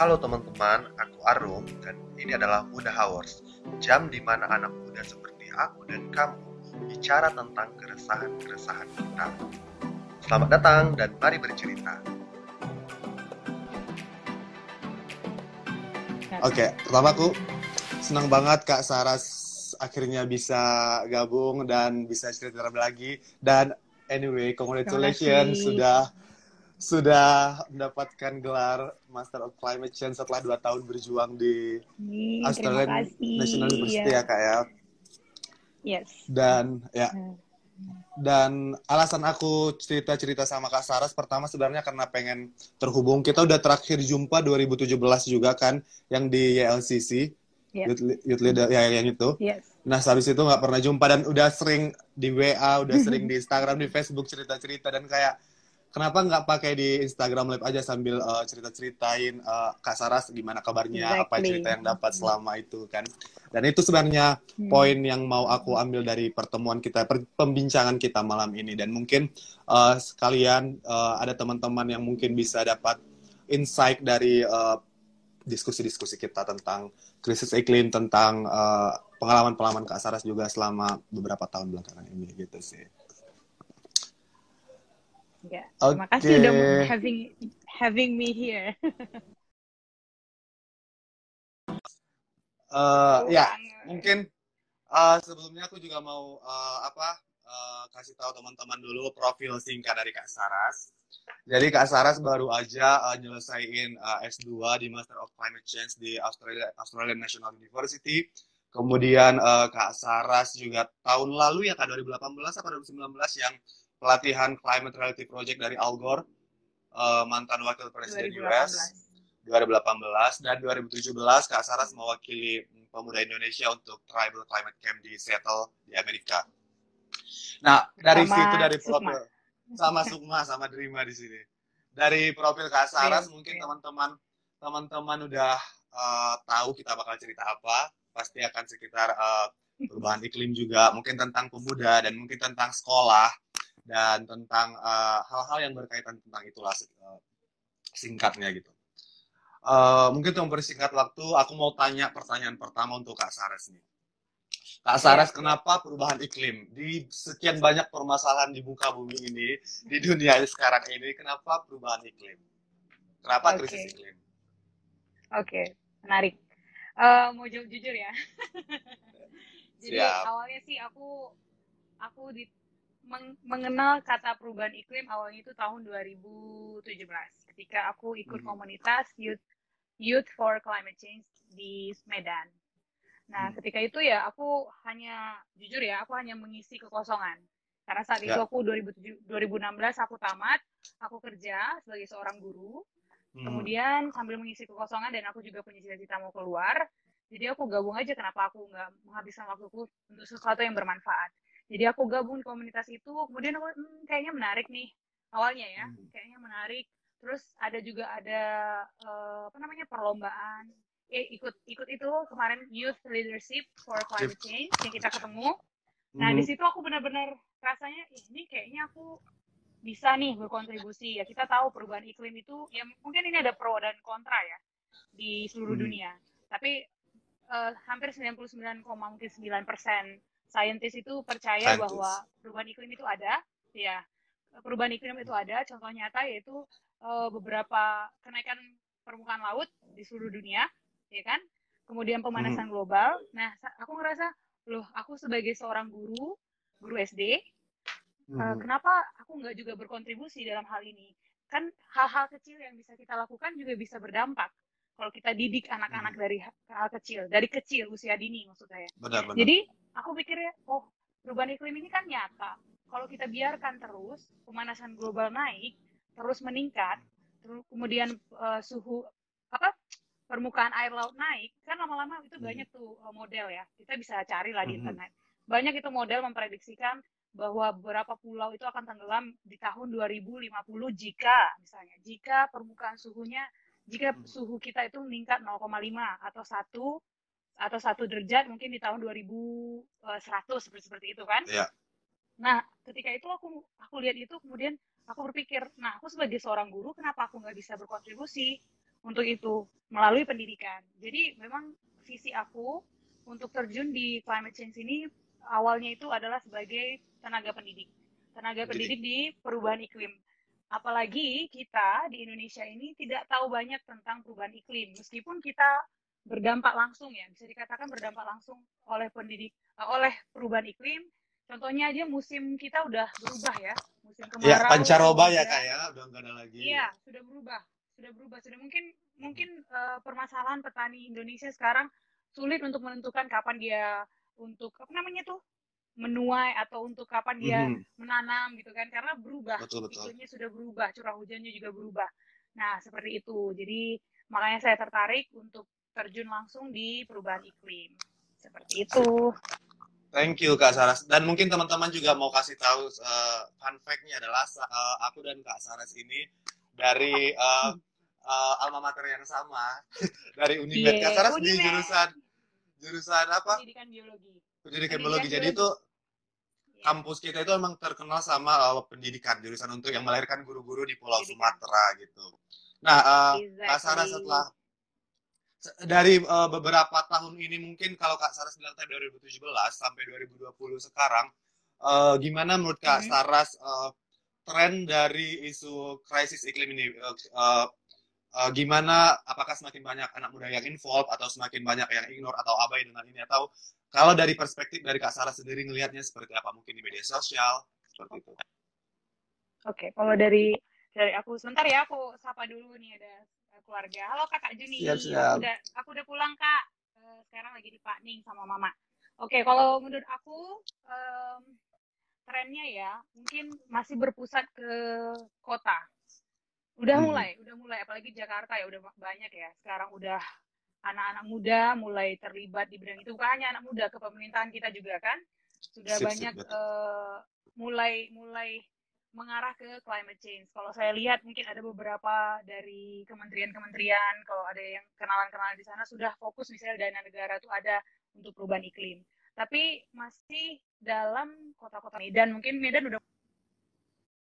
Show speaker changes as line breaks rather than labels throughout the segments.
Halo teman-teman, aku Arum dan ini adalah Muda Hours, jam di mana anak muda seperti aku dan kamu bicara tentang keresahan-keresahan kita. Selamat datang dan mari bercerita.
Oke, pertama aku senang banget Kak Saras akhirnya bisa gabung dan bisa cerita lagi. Dan anyway, congratulations sudah sudah mendapatkan gelar Master of Climate Change setelah dua tahun berjuang di
Nih,
Australian National University ya.
ya
kak ya.
Yes.
Dan ya
Hmm.
dan alasan aku cerita-cerita sama Kak Saras pertama sebenarnya karena pengen terhubung. Kita udah terakhir jumpa 2017 juga kan yang di YLCC.
Yes.
Youth, Youth Leader ya yang itu.
Yes.
Nah, habis itu nggak pernah jumpa dan udah sering di WA, udah sering di Instagram, di Facebook cerita-cerita dan kayak kenapa nggak pakai di Instagram Live aja sambil uh, cerita-ceritain uh, Kak Saras gimana kabarnya, apa
Exactly.
cerita yang dapat selama itu kan. Dan itu sebenarnya
Hmm.
poin yang mau aku ambil dari pertemuan kita, per- pembincangan kita malam ini dan mungkin uh, sekalian uh, ada teman-teman yang mungkin bisa dapat insight dari uh, diskusi-diskusi kita tentang krisis iklim, tentang uh, pengalaman-pengalaman Kak Saras juga selama beberapa tahun belakangan ini gitu sih.
Ya.
Oke.
Terima kasih udah having having me here.
Uh, ya,
Banget.
mungkin uh, sebelumnya aku juga mau uh, apa uh, kasih tahu teman-teman dulu profil singkat dari Kak Saras. Jadi Kak Saras baru aja uh, nyelesain uh, S2 di Master of Climate Change di Australia Australian National University. Kemudian uh, Kak Saras juga tahun lalu ya Kak 2018 atau 2019 yang pelatihan Climate Reality Project dari Al Gore, uh, mantan wakil presiden US. 2018 dan 2017 Kak Saras mewakili pemuda Indonesia untuk Tribal Climate Camp di Seattle di Amerika. Nah, dari
Sama
situ dari
Sukma.
profil sama Sukma sama Drima di sini. Dari profil Kak Saras
Oke,
mungkin
oke.
teman-teman teman-teman udah uh, tahu kita bakal cerita apa. Pasti akan sekitar uh, perubahan iklim juga, mungkin tentang pemuda dan mungkin tentang sekolah dan tentang uh, hal-hal yang berkaitan tentang itulah uh, singkatnya gitu. Uh, mungkin untuk mempersingkat waktu, aku mau tanya pertanyaan pertama untuk Kak Saras nih. Kak Saras,
Ya.
kenapa perubahan iklim di sekian banyak permasalahan di muka bumi ini, di dunia sekarang ini, kenapa perubahan iklim? Kenapa
Oke.
krisis iklim?
Oke, menarik. Eh, mau jawab jujur ya. Jadi
Siap.
awalnya sih aku aku di meng- mengenal kata perubahan iklim awalnya itu tahun 2017 ketika aku ikut
Mhm.
komunitas Youth Youth for Climate Change di Medan. Nah,
Hmm.
ketika itu ya aku hanya jujur ya, aku hanya mengisi kekosongan. Karena saat itu
Ya.
aku 2007 2016 aku tamat, aku kerja sebagai seorang guru.
Hmm.
Kemudian sambil mengisi kekosongan dan aku juga punya cita-cita mau keluar, jadi aku gabung aja kenapa aku nggak menghabiskan waktuku untuk sesuatu yang bermanfaat. Jadi aku gabung di komunitas itu, kemudian aku "Hmm, kayaknya menarik nih awalnya ya,
Hmm.
kayaknya menarik. Terus ada juga ada eh, apa namanya perlombaan, eh, ikut ikut itu kemarin Youth Leadership for Climate Change yang kita ketemu. Nah di
Mhm.
situ aku benar-benar rasanya "Ih, ini kayaknya aku bisa nih berkontribusi ya kita tahu perubahan iklim itu ya mungkin ini ada pro dan kontra ya di seluruh
Hmm.
dunia tapi eh, hampir 99,9 persen saintis itu percaya
Scientist.
bahwa perubahan iklim itu ada ya perubahan iklim itu ada contoh nyata yaitu eh, beberapa kenaikan permukaan laut di seluruh dunia ya kan kemudian pemanasan global nah aku ngerasa loh aku sebagai seorang guru guru SD Uh,
Mhm.
kenapa aku nggak juga berkontribusi dalam hal ini? Kan hal-hal kecil yang bisa kita lakukan juga bisa berdampak. Kalau kita didik anak-anak
Hmm.
dari hal kecil, dari kecil usia dini maksud saya.
Benar, benar.
Jadi aku pikirnya, oh perubahan iklim ini kan nyata. Kalau kita biarkan terus pemanasan global naik, terus meningkat, terus kemudian uh, suhu apa permukaan air laut naik, kan lama-lama itu
Hmm.
banyak tuh uh, model ya. Kita bisa cari lah di
Mhm.
internet. Banyak itu model memprediksikan bahwa beberapa pulau itu akan tenggelam di tahun 2050 jika misalnya jika permukaan suhunya jika
Hmm.
suhu kita itu meningkat 0,5 atau satu atau satu derajat mungkin di tahun 2100 seperti seperti itu kan.
Iya.
Nah, ketika itu aku aku lihat itu kemudian aku berpikir, nah aku sebagai seorang guru kenapa aku nggak bisa berkontribusi untuk itu melalui pendidikan. Jadi memang visi aku untuk terjun di climate change ini awalnya itu adalah sebagai tenaga pendidik. Tenaga pendidik di perubahan iklim. Apalagi kita di Indonesia ini tidak tahu banyak tentang perubahan iklim. Meskipun kita berdampak langsung ya, bisa dikatakan berdampak langsung oleh pendidik eh, oleh perubahan iklim. Contohnya aja musim kita udah berubah ya, musim
Ya,
kemarau.
pancaroba ya
udah-
kak ya, udah nggak ada lagi.
Iya, sudah berubah. Sudah berubah. Sudah mungkin mungkin eh, permasalahan petani Indonesia sekarang sulit untuk menentukan kapan dia untuk apa namanya tuh menuai atau untuk kapan dia
Mhm,
menanam gitu kan karena berubah
Betul betul.
iklimnya sudah berubah curah hujannya juga berubah nah seperti itu jadi makanya saya tertarik untuk terjun langsung di perubahan iklim seperti itu
Thank you Kak Saras. Dan mungkin teman-teman juga mau kasih tahu uh, fun fact-nya adalah uh, aku dan Kak Saras ini dari uh, uh, alma mater yang sama dari Unimed.
Iya,
Kak Saras di
Unimed.
jurusan jurusan apa?
pendidikan biologi
Pendidikan
Pendidikan
biologi. Jadi itu
Iya.
kampus kita itu emang terkenal sama uh, pendidikan jurusan untuk yang melahirkan guru-guru di Pulau
Pendidikan.
Sumatera gitu. Nah, uh, Kak
Exactly.
Saras setelah se- dari uh, beberapa tahun ini mungkin kalau Kak Saras bilang tadi 2017 sampai 2020 sekarang uh, gimana menurut Kak
Mhm.
Saras uh, tren dari isu krisis iklim ini uh, uh, uh, gimana apakah semakin banyak anak muda yang involved atau semakin banyak yang ignore atau abai dengan ini atau kalau dari perspektif dari Kak Saras sendiri ngelihatnya seperti apa mungkin di media sosial seperti itu.
Oke, kalau dari dari aku sebentar ya aku sapa dulu nih ada keluarga. Halo Kakak Juni.
Siap, siap.
Aku udah aku udah pulang Kak. Eh, sekarang lagi di Pak Ning sama Mama. Oke, kalau menurut aku em, trennya ya mungkin masih berpusat ke kota. Udah
Hmm.
mulai, udah mulai apalagi Jakarta ya udah banyak ya. Sekarang udah anak-anak muda mulai terlibat di bidang itu. Bukan hanya anak muda, kepemerintahan kita juga kan sudah
Sip, sip,
banyak
betul.
eh, mulai mulai mengarah ke climate change. Kalau saya lihat mungkin ada beberapa dari kementerian-kementerian, kalau ada yang kenalan-kenalan di sana sudah fokus misalnya dana negara itu ada untuk perubahan iklim. Tapi masih dalam kota-kota Medan, mungkin Medan udah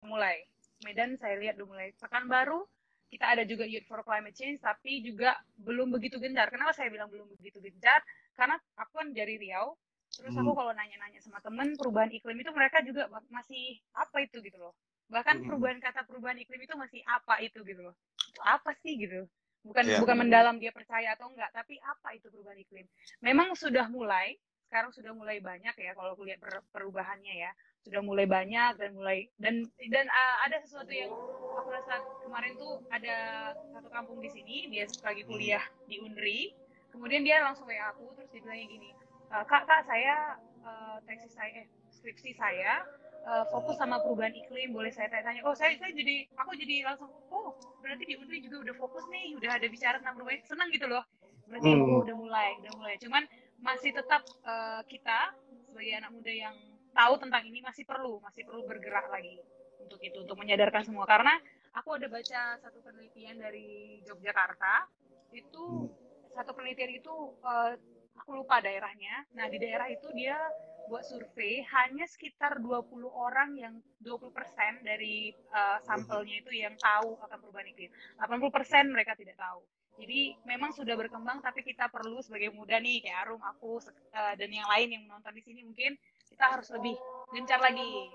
mulai. Medan saya lihat udah mulai. Pekanbaru kita ada juga Youth for Climate Change, tapi juga belum begitu gencar. Kenapa saya bilang belum begitu gencar? Karena aku kan dari Riau, terus aku
Hmm.
kalau nanya-nanya sama temen perubahan iklim itu mereka juga ma- masih apa itu gitu loh. Bahkan
Hmm.
perubahan kata perubahan iklim itu masih apa itu gitu loh. Itu apa sih gitu? Bukan
Iya.
bukan mendalam dia percaya atau enggak, tapi apa itu perubahan iklim? Memang sudah mulai, sekarang sudah mulai banyak ya kalau aku lihat per- perubahannya ya. Sudah mulai banyak dan mulai dan dan uh, ada sesuatu yang aku rasa kemarin tuh ada satu kampung di sini dia lagi kuliah di Unri kemudian dia langsung WA aku terus dia bilangnya gini "E, kak kak saya eh, tesis saya eh, skripsi saya eh, fokus sama perubahan iklim boleh saya tanya-tanya. Oh saya saya jadi aku jadi langsung oh berarti di Unri juga udah fokus nih udah ada bicara tentang perubahan iklim." senang gitu loh. Berarti
Hmm.
oh, udah mulai udah mulai. Cuman masih tetap eh, kita sebagai anak muda yang tahu tentang ini masih perlu masih perlu bergerak lagi untuk itu untuk menyadarkan semua. Karena aku ada baca satu penelitian dari Yogyakarta itu satu penelitian itu eh, aku lupa daerahnya. Nah di daerah itu dia buat survei hanya sekitar 20 orang yang 20% dari eh, sampelnya itu yang tahu akan perubahan iklim. 80% mereka tidak tahu. Jadi memang sudah berkembang tapi kita perlu sebagai muda nih kayak Arum aku eh, dan yang lain yang menonton di sini mungkin kita harus lebih gencar lagi.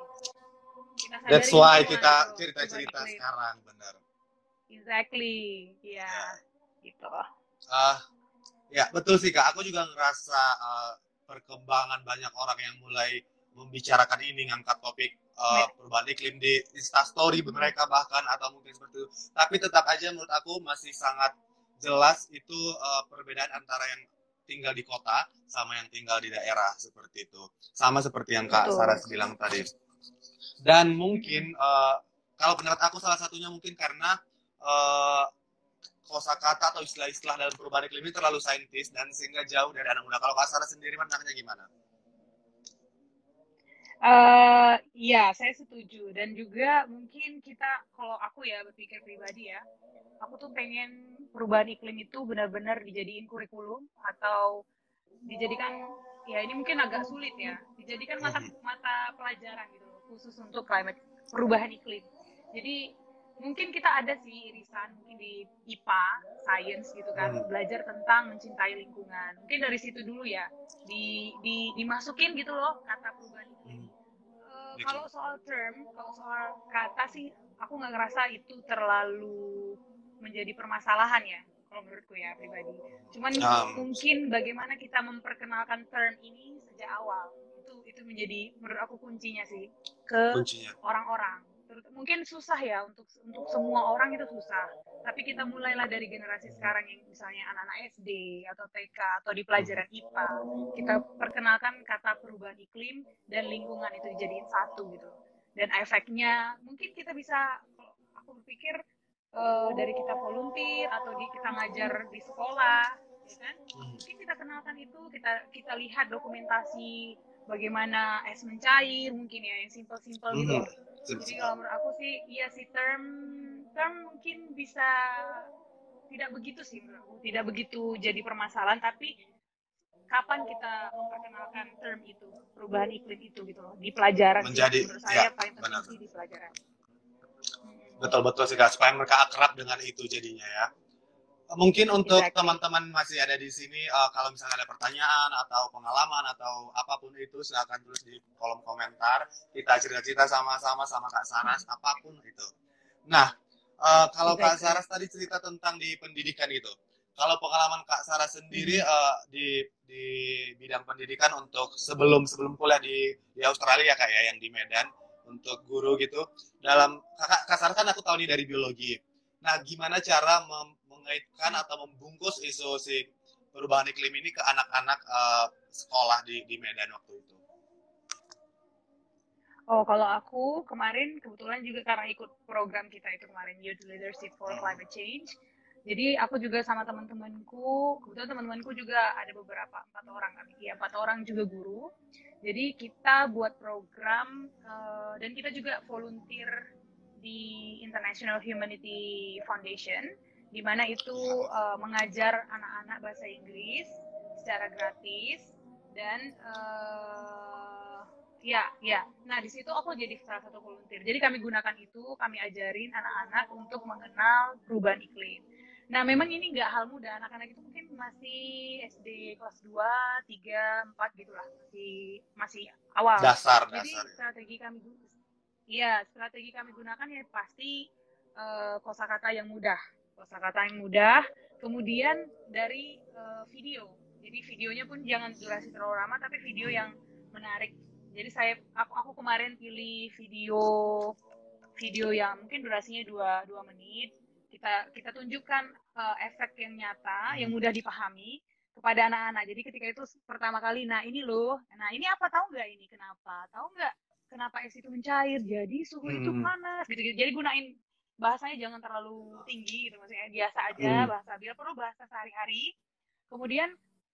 Kita
That's why kita cerita-cerita sekarang benar.
Exactly, ya, gitu.
Ah, ya betul sih kak. Aku juga ngerasa ah, perkembangan banyak orang yang mulai membicarakan ini, ngangkat topik ah, perubahan iklim di Instastory mereka bahkan atau mungkin seperti itu. Tapi tetap aja menurut aku masih sangat jelas itu ah, perbedaan antara yang tinggal di kota sama yang tinggal di daerah seperti itu. Sama seperti yang kak. Saras bilang tadi. Dan mungkin ah, kalau pendapat aku salah satunya mungkin karena eh, kosakata atau istilah-istilah dalam perubahan iklim ini terlalu saintis dan sehingga jauh dari anak muda. Kalau Kak Sarah sendiri mandangnya gimana?
eh ya, saya setuju. Dan juga mungkin kita, kalau aku ya berpikir pribadi ya, aku tuh pengen perubahan iklim itu benar-benar dijadiin kurikulum atau dijadikan, ya ini mungkin agak sulit ya, dijadikan mata mata pelajaran gitu khusus untuk climate perubahan iklim. Jadi mungkin kita ada sih irisan mungkin di IPA, science gitu kan,
Hmm.
belajar tentang mencintai lingkungan. Mungkin dari situ dulu ya, di, di dimasukin gitu loh kata perubahan.
Hmm. Gitu.
kalau soal term, kalau soal kata sih, aku nggak ngerasa itu terlalu menjadi permasalahan ya, kalau menurutku ya pribadi. Cuman
Um.
mungkin bagaimana kita memperkenalkan term ini sejak awal itu itu menjadi menurut aku kuncinya sih ke orang-orang. Mungkin susah ya untuk untuk semua orang itu susah. Tapi kita mulailah dari generasi sekarang yang misalnya anak-anak SD atau TK atau di pelajaran IPA. Kita perkenalkan kata perubahan iklim dan lingkungan itu dijadiin satu gitu. Dan efeknya mungkin kita bisa aku berpikir eh, dari kita volunteer atau di kita ngajar di sekolah, ya kan?
Hmm.
mungkin kita kenalkan itu kita kita lihat dokumentasi bagaimana es mencair mungkin ya yang simple-simple gitu. Jadi kalau menurut aku sih iya sih term term mungkin bisa tidak begitu sih tidak begitu jadi permasalahan tapi kapan kita memperkenalkan term itu perubahan iklim itu gitu loh di pelajaran sih.
Menjadi-
menurut saya
ya,
paling penting
benar.
sih di pelajaran Hmm.
betul-betul sih kak supaya mereka akrab dengan itu jadinya ya mungkin untuk
Exactly.
teman-teman masih ada di sini eh, kalau misalnya ada pertanyaan atau pengalaman atau apa pun itu silakan tulis di kolom komentar kita cerita-cerita sama-sama sama kak Saras apa pun itu nah eh, kalau kak. Saras tadi cerita tentang di pendidikan itu kalau pengalaman kak Saras sendiri eh, di di bidang pendidikan untuk sebelum sebelum kuliah di di Australia kak ya yang di Medan untuk guru gitu dalam kakak kasar kan aku tahu nih dari biologi. Nah, gimana cara mem- mengaitkan atau membungkus isu si perubahan iklim ini ke anak-anak eh, sekolah di di Medan waktu itu?
Oh, kalau aku kemarin kebetulan juga karena ikut program kita itu kemarin Youth Leadership for Climate Change. Jadi aku juga sama teman-temanku, kebetulan teman-temanku juga ada beberapa empat orang kami, ya empat orang juga guru. Jadi kita buat program eh, dan kita juga volunteer di International Humanity Foundation, di mana itu eh, mengajar anak-anak bahasa Inggris secara gratis dan eh, ya ya. Nah di situ aku jadi salah satu volunteer. Jadi kami gunakan itu, kami ajarin anak-anak untuk mengenal perubahan iklim. Nah, memang ini nggak hal mudah. Anak-anak itu mungkin masih SD kelas 2, 3, 4 gitu lah. Masih, masih awal.
Dasar
Jadi
dasar. ya.
strategi kami Iya, strategi kami gunakan ya pasti eh, kosakata yang mudah. Kosakata yang mudah. Kemudian dari eh, video. Jadi videonya pun jangan durasi terlalu lama, tapi video yang menarik. Jadi saya aku, aku kemarin pilih video video yang mungkin durasinya dua dua menit. Kita kita tunjukkan eh, efek yang nyata, yang mudah dipahami kepada anak-anak. Jadi ketika itu pertama kali, nah ini loh, nah ini apa tahu nggak ini kenapa? Tahu nggak kenapa es itu mencair? Jadi suhu itu
Hmm.
panas gitu, gitu. Jadi gunain bahasanya jangan terlalu tinggi gitu maksudnya biasa aja
Hmm.
bahasa bila perlu bahasa sehari-hari. Kemudian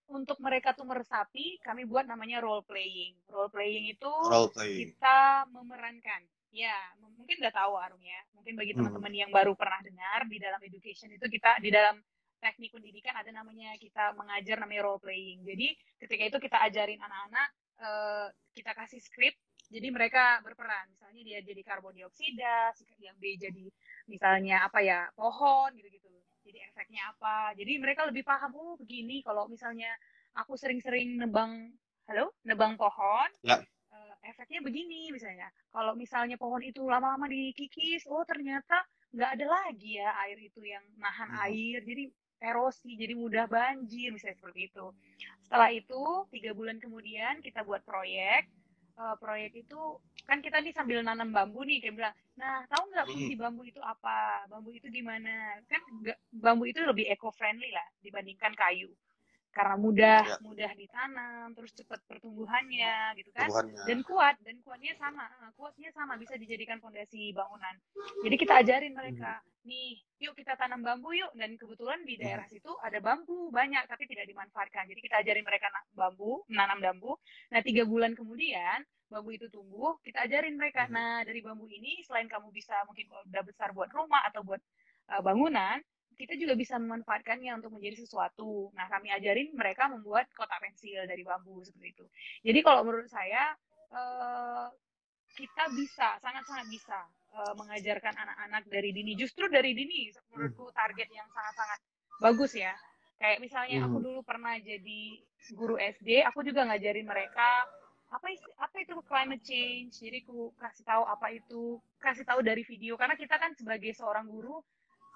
untuk mereka tuh meresapi, kami buat namanya role playing. Role playing itu
Role playing.
kita memerankan. Ya, mungkin udah tahu Arum ya. Mungkin bagi
Hmm.
teman-teman yang baru pernah dengar di dalam education itu kita di dalam teknik pendidikan ada namanya kita mengajar namanya role playing. Jadi ketika itu kita ajarin anak-anak eh, kita kasih script jadi mereka berperan. Misalnya dia jadi karbon dioksida, si- yang B jadi misalnya apa ya pohon gitu-gitu. Jadi efeknya apa? Jadi mereka lebih paham. Oh begini kalau misalnya aku sering-sering nebang, halo, nebang pohon,
Ya.
eh, efeknya begini misalnya. Kalau misalnya pohon itu lama-lama dikikis, oh ternyata nggak ada lagi ya air itu yang nahan
Mhm.
air. Jadi erosi, jadi mudah banjir misalnya seperti itu. Setelah itu tiga bulan kemudian kita buat proyek. Eh, proyek itu kan kita nih sambil nanam bambu nih kayak bilang, nah tahu nggak fungsi bambu itu apa? Bambu itu gimana? Kan nggak- bambu itu lebih eco friendly lah dibandingkan kayu. Karena mudah
Ya.
mudah ditanam, terus cepat pertumbuhannya gitu kan.
Tumbuhannya.
dan kuat dan kuatnya sama eh, kuatnya sama bisa dijadikan fondasi bangunan. Jadi kita ajarin mereka nih yuk kita tanam bambu yuk. Dan kebetulan di daerah situ ada bambu banyak tapi tidak dimanfaatkan. Jadi kita ajarin mereka bambu menanam bambu. Nah tiga bulan kemudian bambu itu tumbuh kita ajarin mereka
Mhm.
nah dari bambu ini selain kamu bisa mungkin kalau udah besar buat rumah atau buat eh, bangunan kita juga bisa memanfaatkannya untuk menjadi sesuatu. Nah, kami ajarin mereka membuat kotak pensil dari bambu seperti itu. Jadi kalau menurut saya eh, kita bisa sangat-sangat bisa uh, mengajarkan anak-anak dari dini justru dari dini menurutku target yang sangat-sangat bagus ya kayak misalnya aku
Hmm.
dulu pernah jadi guru SD aku juga ngajarin mereka apa apa itu climate change jadi aku kasih tahu apa itu kasih tahu dari video karena kita kan sebagai seorang guru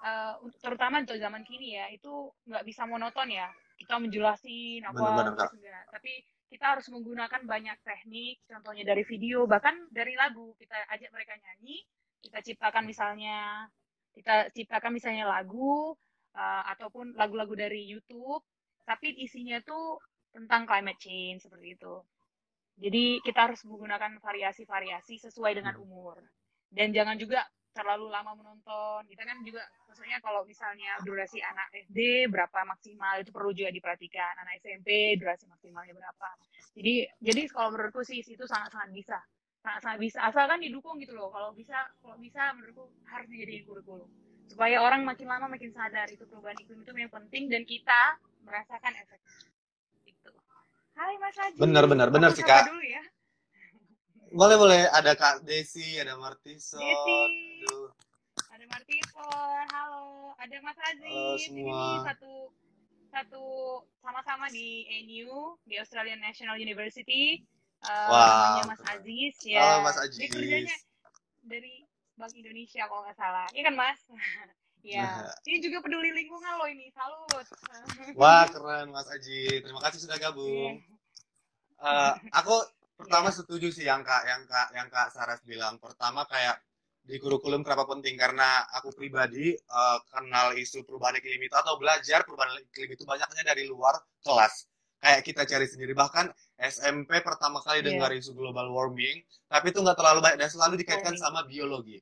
uh, untuk- terutama untuk zaman kini ya itu nggak bisa monoton ya. Kita menjelasin apa enggak tapi kita harus menggunakan banyak teknik contohnya dari video bahkan dari lagu. Kita ajak mereka nyanyi kita ciptakan misalnya kita ciptakan misalnya lagu uh, ataupun lagu-lagu dari YouTube. Tapi isinya tuh tentang climate change seperti itu. Jadi kita harus menggunakan variasi-variasi sesuai dengan umur. Dan jangan juga terlalu lama menonton. Kita kan juga maksudnya kalau misalnya durasi anak SD berapa maksimal itu perlu juga diperhatikan. Anak SMP durasi maksimalnya berapa. Jadi jadi kalau menurutku sih itu sangat sangat bisa. Sangat sangat bisa asalkan didukung gitu loh. Kalau bisa kalau bisa menurutku harus dijadiin kurikulum. Supaya orang makin lama makin sadar itu perubahan iklim itu yang penting dan kita merasakan efek. Itu Hai Mas Haji.
Benar, benar, benar sih, Kak.
dulu ya.
Boleh boleh. Ada Kak Desi, ada Martison.
Desi.
Aduh.
ada Martison, halo, ada Mas Aziz,
Halo
ini
semua.
nih satu satu sama-sama di ANU di Australian National University. Uh,
Wow,
namanya Mas. Aziz ya.
Halo, Mas
Dia
Aziz.
kerjanya dari Bank Indonesia kalau nggak salah. Iya kan Mas? ya. Ini juga peduli lingkungan loh ini. Salut.
Wah keren Mas Aji, terima kasih sudah gabung.
Iya.
Eh, aku pertama setuju sih yang kak yang kak yang kak Saras bilang. Pertama kayak di kurikulum kenapa penting karena aku pribadi eh, kenal isu perubahan iklim itu atau belajar perubahan iklim itu banyaknya dari luar kelas. Kayak kita cari sendiri bahkan SMP pertama kali
Iya.
dengar isu global warming, tapi itu nggak terlalu banyak dan selalu dikaitkan
Warming.
sama biologi.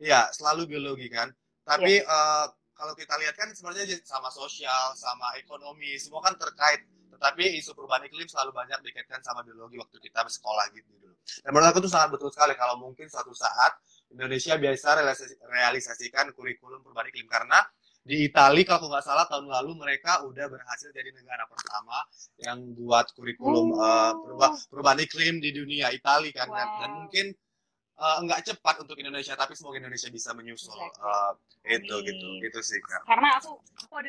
Iya, selalu biologi kan. Tapi eh, kalau kita lihat kan sebenarnya sama sosial, sama ekonomi, semua kan terkait. Tetapi isu perubahan iklim selalu banyak dikaitkan sama biologi waktu kita sekolah gitu dulu. Dan menurut aku itu sangat betul sekali kalau mungkin suatu saat Indonesia biasa realisasi- realisasikan kurikulum perubahan iklim karena di Italia kalau aku nggak salah tahun lalu mereka udah berhasil jadi negara pertama yang buat kurikulum
Oh.
eh, perubahan, perubahan iklim di dunia Italia kan
Wow.
dan mungkin eh, nggak cepat untuk Indonesia tapi semoga Indonesia bisa menyusul
Exactly.
eh, itu
Amin.
gitu gitu sih kak.
karena aku aku ada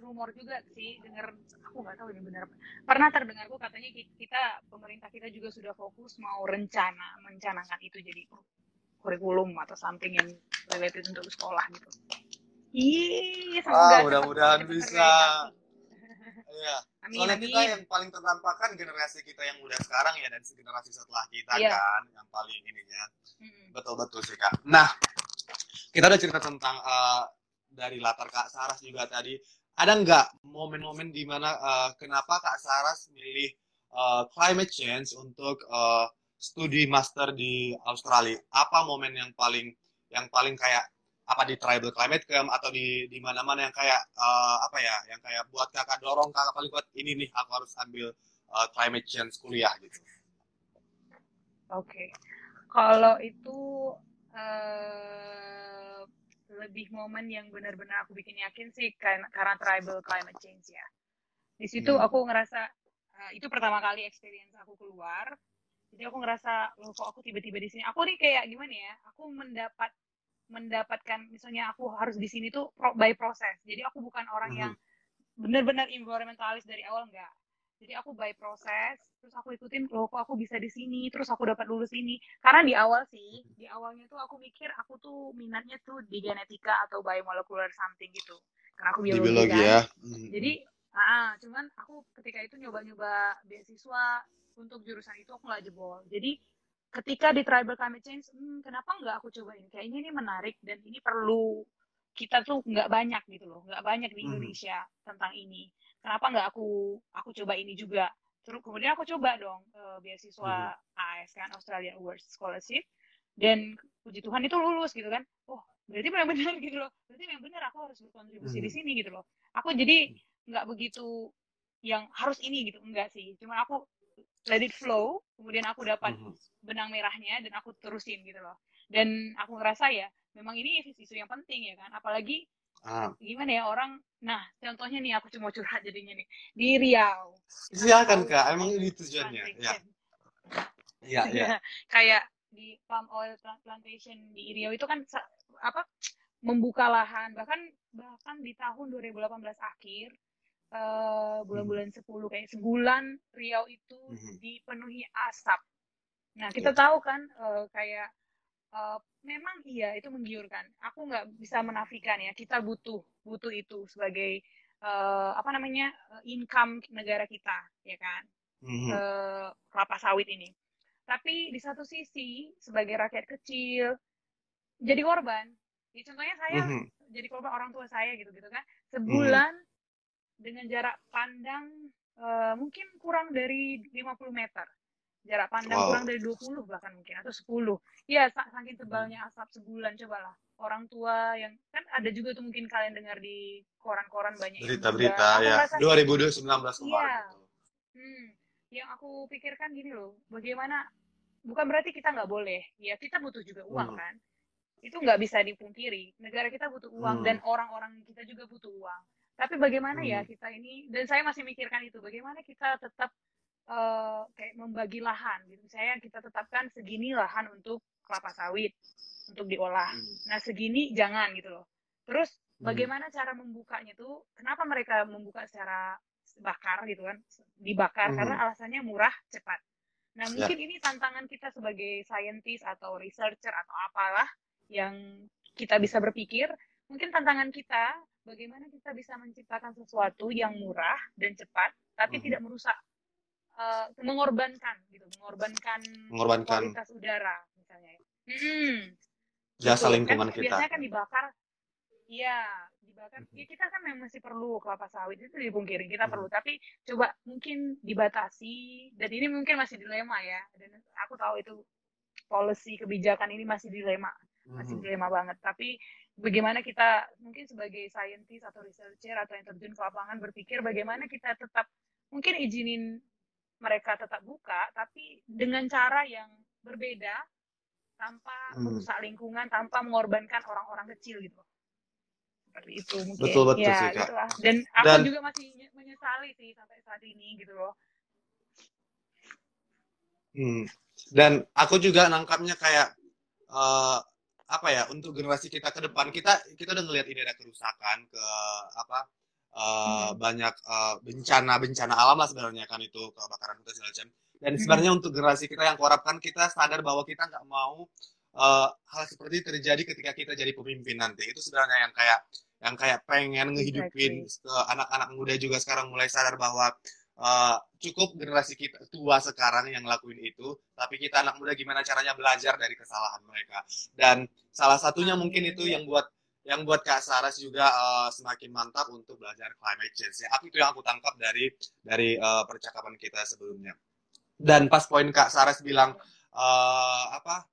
rumor juga sih dengar aku nggak tahu ini benar pernah terdengarku katanya ki- kita pemerintah kita juga sudah fokus mau rencana merencanakan itu jadi kurikulum atau something yang related untuk sekolah gitu Iya, semoga
Ah, mudah-mudahan bisa. Iya.
Amin,
Soalnya
amin.
kita yang paling terdampak kan generasi kita yang muda sekarang ya dan generasi setelah kita
Iya.
kan yang paling ininya. Betul-betul sih kak. Nah, kita udah cerita tentang eh, dari latar kak Saras juga tadi. Ada nggak momen-momen di mana eh, kenapa kak Saras milih eh, climate change untuk eh, studi master di Australia? Apa momen yang paling yang paling kayak apa di tribal climate camp atau di di mana-mana yang kayak eh, apa ya yang kayak buat kakak dorong kakak paling kuat ini nih aku harus ambil eh, climate change kuliah gitu.
Oke, kalau itu eh, lebih momen yang benar-benar aku bikin yakin sih karena, karena tribal climate change ya. Di situ
Hmm.
aku ngerasa eh, itu pertama kali experience aku keluar. Jadi aku ngerasa loh kok aku tiba-tiba di sini. Aku nih kayak gimana ya? Aku mendapat mendapatkan misalnya aku harus di sini tuh pro- by proses. Jadi aku bukan orang
Mhm.
yang benar-benar environmentalis dari awal enggak. Jadi aku by proses, terus aku ikutin loh kok aku bisa di sini, terus aku dapat lulus ini. Karena di awal sih, di awalnya tuh aku mikir aku tuh minatnya tuh di genetika atau biomolecular something gitu. Karena aku biologi,
biologi
kan.
ya.
Jadi, ah, cuman aku ketika itu nyoba-nyoba beasiswa untuk jurusan itu aku nggak jebol. Jadi ketika di tribal climate change, hmm, kenapa nggak aku cobain? Kayaknya ini menarik dan ini perlu kita tuh nggak banyak gitu loh, nggak banyak di
Mhm.
Indonesia tentang ini. Kenapa nggak aku aku coba ini juga? Terus kemudian aku coba dong eh, beasiswa AS kan Australia Awards Scholarship dan puji Tuhan itu lulus gitu kan. Oh berarti benar-benar gitu loh. Berarti memang benar aku harus berkontribusi di
Mhm.
sini gitu loh. Aku jadi nggak begitu yang harus ini gitu enggak sih. Cuma aku let it flow, kemudian aku dapat
Mhm.
benang merahnya dan aku terusin gitu loh. Dan aku ngerasa ya memang ini isu yang penting ya kan. Apalagi
Ah,
gimana ya orang nah contohnya nih aku cuma curhat jadinya nih di Riau
silakan kak, emang ini tujuannya. Ya, iya, iya.
Iya, kayak di palm oil plantation di Riau itu kan apa membuka lahan bahkan bahkan di tahun 2018 akhir uh, bulan-bulan 10 kayak sebulan Riau itu hmm. dipenuhi asap. Nah kita yeah. tahu kan uh, kayak uh, memang iya itu menggiurkan. Aku nggak bisa menafikan ya kita butuh butuh itu sebagai uh, apa namanya income negara kita ya kan mm-hmm. uh, kelapa sawit ini. Tapi di satu sisi sebagai rakyat kecil jadi korban. Ya, contohnya saya mm-hmm. jadi korban orang tua saya gitu gitu kan. Sebulan mm-hmm. Dengan jarak pandang uh, mungkin kurang dari 50 meter. Jarak pandang wow. kurang dari 20 bahkan mungkin atau 10. Ya saking tebalnya asap sebulan cobalah. Orang tua yang kan ada juga tuh mungkin kalian dengar di koran-koran banyak
berita-berita ya. 2019 kemarin. Iya.
Hmm yang aku pikirkan gini loh, bagaimana bukan berarti kita nggak boleh, ya kita butuh juga uang hmm. kan, itu nggak bisa dipungkiri. Negara kita butuh uang hmm. dan orang-orang kita juga butuh uang. Tapi bagaimana ya hmm. ya kita ini, dan saya masih mikirkan itu, bagaimana kita tetap uh, kayak membagi lahan gitu. Saya kita tetapkan segini lahan untuk kelapa sawit untuk diolah. Hmm. Nah segini jangan gitu loh. Terus hmm. bagaimana cara membukanya tuh? Kenapa mereka membuka secara bakar gitu kan dibakar hmm. karena alasannya murah cepat nah ya. mungkin ya. ini tantangan kita sebagai scientist atau researcher atau apalah yang kita bisa berpikir mungkin tantangan kita bagaimana kita bisa menciptakan sesuatu yang murah dan cepat tapi hmm. tidak merusak uh, mengorbankan gitu mengorbankan,
mengorbankan
kualitas udara misalnya. Hmm.
jasa gitu. lingkungan kan, kita.
biasanya kan dibakar iya dibakar. Ya kita kan memang masih perlu kelapa sawit itu dipungkiri kita perlu. Tapi coba mungkin dibatasi dan ini mungkin masih dilema ya dan aku tahu itu policy kebijakan ini masih dilema masih dilema banget. Tapi bagaimana kita mungkin sebagai scientist atau researcher atau yang terjun ke lapangan berpikir bagaimana kita tetap mungkin izinin mereka tetap buka tapi dengan cara yang berbeda tanpa merusak lingkungan tanpa mengorbankan orang-orang kecil gitu. Seperti itu mungkin.
Betul betul ya, sih kak.
gitulah. dan aku dan, juga masih menyesali sih sampai saat ini gitu loh.
Hmm. dan aku juga nangkapnya kayak uh, apa ya untuk generasi kita ke depan kita kita udah ngelihat ini ada kerusakan ke apa uh, hmm. banyak uh, bencana bencana alam lah sebenarnya kan itu kebakaran hutan segala macam dan hmm. sebenarnya untuk generasi kita yang kuharapkan kita sadar bahwa kita nggak mau uh, hal seperti terjadi ketika kita jadi pemimpin nanti itu sebenarnya yang kayak yang kayak pengen ngehidupin exactly. anak-anak muda juga sekarang mulai sadar bahwa uh, cukup generasi kita tua sekarang yang lakuin itu, tapi kita anak muda gimana caranya belajar dari kesalahan mereka. Dan salah satunya mungkin itu yang buat yang buat Kak Saras juga uh, semakin mantap untuk belajar climate change. Ya, itu yang aku tangkap dari dari uh, percakapan kita sebelumnya. Dan pas poin Kak Saras bilang uh, apa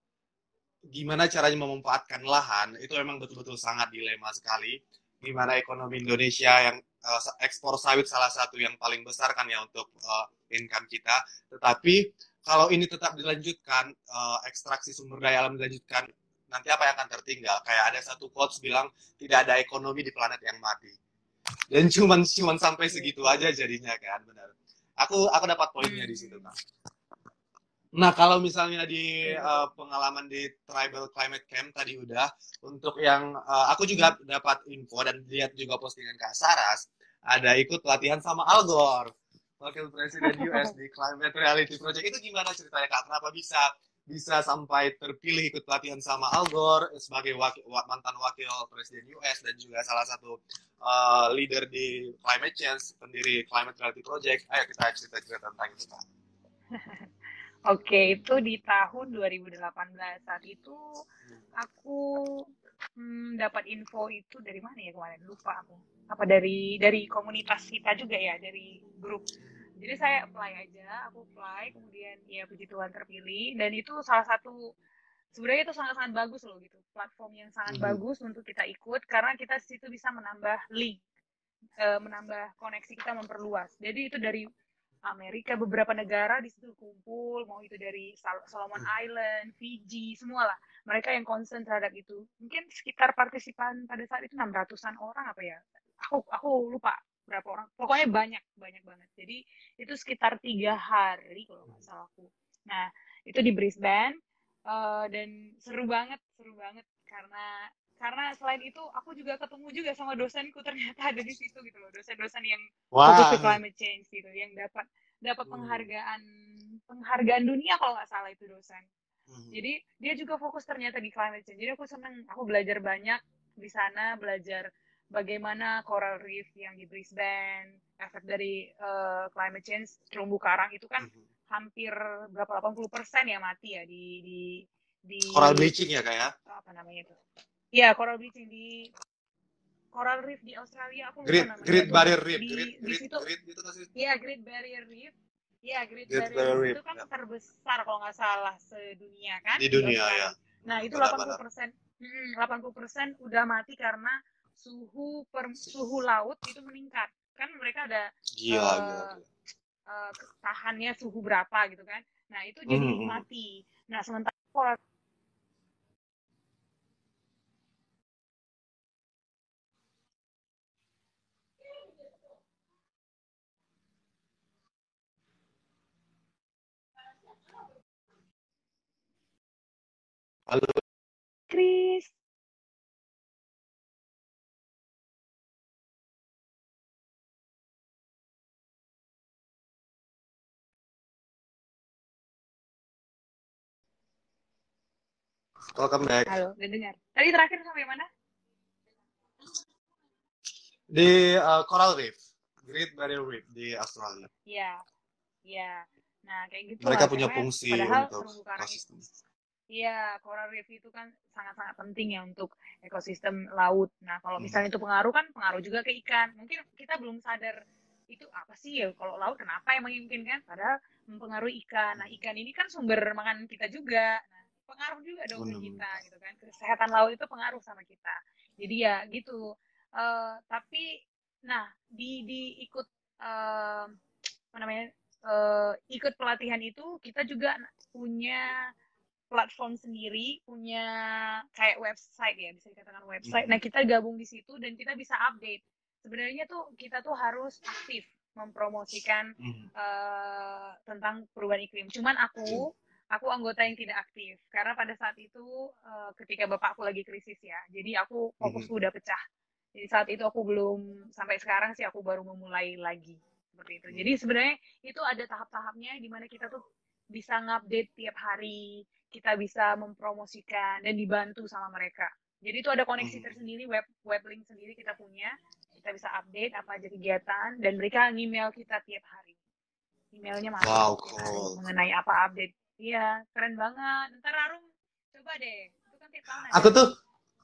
gimana caranya memanfaatkan lahan itu memang betul-betul sangat dilema sekali. Gimana ekonomi Indonesia yang uh, ekspor sawit salah satu yang paling besar kan ya untuk uh, income kita. Tetapi kalau ini tetap dilanjutkan, uh, ekstraksi sumber daya alam dilanjutkan, nanti apa yang akan tertinggal? Kayak ada satu quotes bilang tidak ada ekonomi di planet yang mati. Dan cuman cuman sampai segitu aja jadinya kan, benar. Aku aku dapat poinnya di situ, Kak. Nah, kalau misalnya di uh, pengalaman di Tribal Climate Camp tadi udah, untuk yang uh, aku juga dapat info dan lihat juga postingan Kak Saras, ada ikut pelatihan sama Al Gore, wakil presiden US di Climate Reality Project. Itu gimana ceritanya Kak? Kenapa bisa bisa sampai terpilih ikut pelatihan sama Al Gore sebagai wakil, mantan wakil presiden US dan juga salah satu uh, leader di climate change, pendiri Climate Reality Project. Ayo kita cerita-cerita tentang itu, Kak.
Oke, itu di tahun 2018. Saat itu aku hmm, dapat info itu dari mana ya kemarin? Lupa aku. Apa dari dari komunitas kita juga ya, dari grup. Jadi saya apply aja, aku apply, kemudian ya puji Tuhan terpilih dan itu salah satu sebenarnya itu sangat-sangat bagus loh gitu. Platform yang sangat hmm. bagus untuk kita ikut karena kita situ bisa menambah link, eh, menambah koneksi kita memperluas. Jadi itu dari Amerika beberapa negara di situ kumpul mau itu dari Solomon hmm. Island, Fiji, semua lah mereka yang concern terhadap itu. Mungkin sekitar partisipan pada saat itu 600an orang apa ya? Aku aku lupa berapa orang. Pokoknya banyak banyak banget. Jadi itu sekitar tiga hari kalau nggak salah aku. Nah itu di Brisbane Uh, dan seru banget, seru banget. Karena karena selain itu aku juga ketemu juga sama dosenku ternyata ada di situ gitu loh dosen-dosen yang
Wah.
fokus ke climate change gitu yang dapat dapat
Hmm.
penghargaan penghargaan dunia kalau nggak salah itu dosen
Mhm.
jadi dia juga fokus ternyata di climate change jadi aku seneng aku belajar banyak di sana belajar bagaimana coral reef yang di Brisbane efek dari uh, climate change terumbu karang itu kan
Mhm.
hampir berapa 80 persen ya mati ya di di di
Coral bleaching ya kak ya?
apa namanya itu ya coral bleaching di coral reef di Australia aku
Great,
namanya
Great. Barrier Reef,
di,
Great,
di
Great,
situ
Great itu nggak sih?
Iya, Great Barrier Reef. Iya, Great,
Great
Barrier,
Barrier
Reef
Reef,
itu kan
ya.
terbesar kalau nggak salah sedunia kan
Di dunia
Australia.
ya.
Nah, itu
Benar-benar.
80 persen, 80 persen udah mati karena suhu per, suhu laut itu meningkat. Kan mereka ada
Gila,
Eh,
gila, gila.
eh, tahannya suhu berapa gitu kan. Nah, itu jadi
Mhm.
mati. Nah, sementara
Halo,
Chris,
welcome back.
halo, udah dengar. Tadi terakhir sampai mana?
Di uh, Coral Reef, Great Barrier Reef di Australia.
Iya, iya. Nah, kayak gitu
Mereka
lah.
punya fungsi
padahal
untuk ekosistem.
Iya, coral reef itu kan sangat-sangat penting ya untuk ekosistem laut. Nah, kalau
Hmm.
misalnya itu pengaruh kan pengaruh juga ke ikan. Mungkin kita belum sadar itu apa sih ya kalau laut kenapa emang mungkin kan? Padahal mempengaruhi ikan. Nah, ikan ini kan sumber makanan kita juga. Nah, pengaruh juga dong ke kita gitu kan. Kesehatan laut itu pengaruh sama kita. Jadi ya gitu. Eh, tapi nah di di ikut eh, apa namanya? eh, ikut pelatihan itu kita juga punya platform sendiri, punya kayak website ya, bisa dikatakan website.
Mhm.
Nah, kita gabung di situ dan kita bisa update. Sebenarnya tuh kita tuh harus aktif mempromosikan eh, tentang perubahan iklim. Cuman aku, aku anggota yang tidak aktif karena pada saat itu eh, ketika bapakku lagi krisis ya, jadi aku fokusku udah pecah. Jadi saat itu aku belum sampai sekarang sih aku baru memulai lagi seperti itu. Jadi sebenarnya itu ada tahap-tahapnya di mana kita tuh bisa ngupdate tiap hari, kita bisa mempromosikan dan dibantu sama mereka. Jadi itu ada koneksi
Hmm.
tersendiri, web web link sendiri kita punya. Kita bisa update apa aja kegiatan dan mereka email kita tiap hari. Emailnya masuk
Wow, cool.
mengenai apa update. Iya, keren banget. Ntar Arum coba deh. Itu kan tiap tahun.
Aku tuh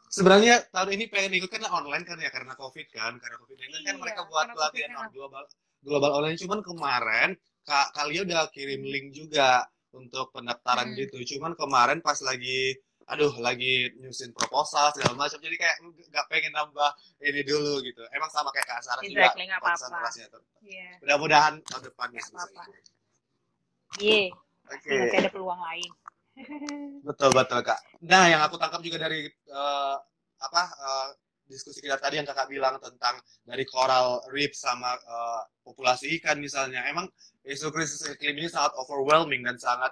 sebenarnya tahun ini pengen ikut kan online kan ya karena covid kan karena covid ini kan
Iya,
mereka buat pelatihan global global online cuman kemarin kak kalian udah kirim link juga untuk pendaftaran
Hmm.
gitu cuman kemarin pas lagi aduh lagi nyusun proposal segala macam jadi kayak nggak pengen nambah ini dulu gitu emang sama kayak kak Sarah juga
Exactly, nggak apa-apa.
konsentrasinya tuh
Iya.
mudah-mudahan tahun depan
Nggak
bisa
apa-apa.
ikut
Iya,
oke
masih ada peluang lain.
Betul betul kak. Nah yang aku tangkap juga dari eh, apa eh, diskusi kita tadi yang kakak bilang tentang dari coral reef sama eh, populasi ikan misalnya, emang isu krisis iklim ini sangat overwhelming dan sangat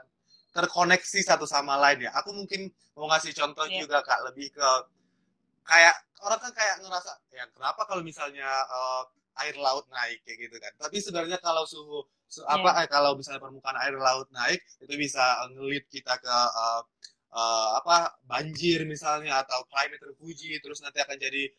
terkoneksi satu sama lain ya. Aku mungkin mau ngasih contoh
Iya.
juga kak, lebih ke kayak orang kan kayak ngerasa ya kenapa kalau misalnya eh, air laut naik kayak gitu kan. Tapi sebenarnya kalau suhu su- apa eh, kalau misalnya permukaan air laut naik itu bisa ngelit kita ke eh, eh, apa banjir misalnya atau climate refugee terus nanti akan jadi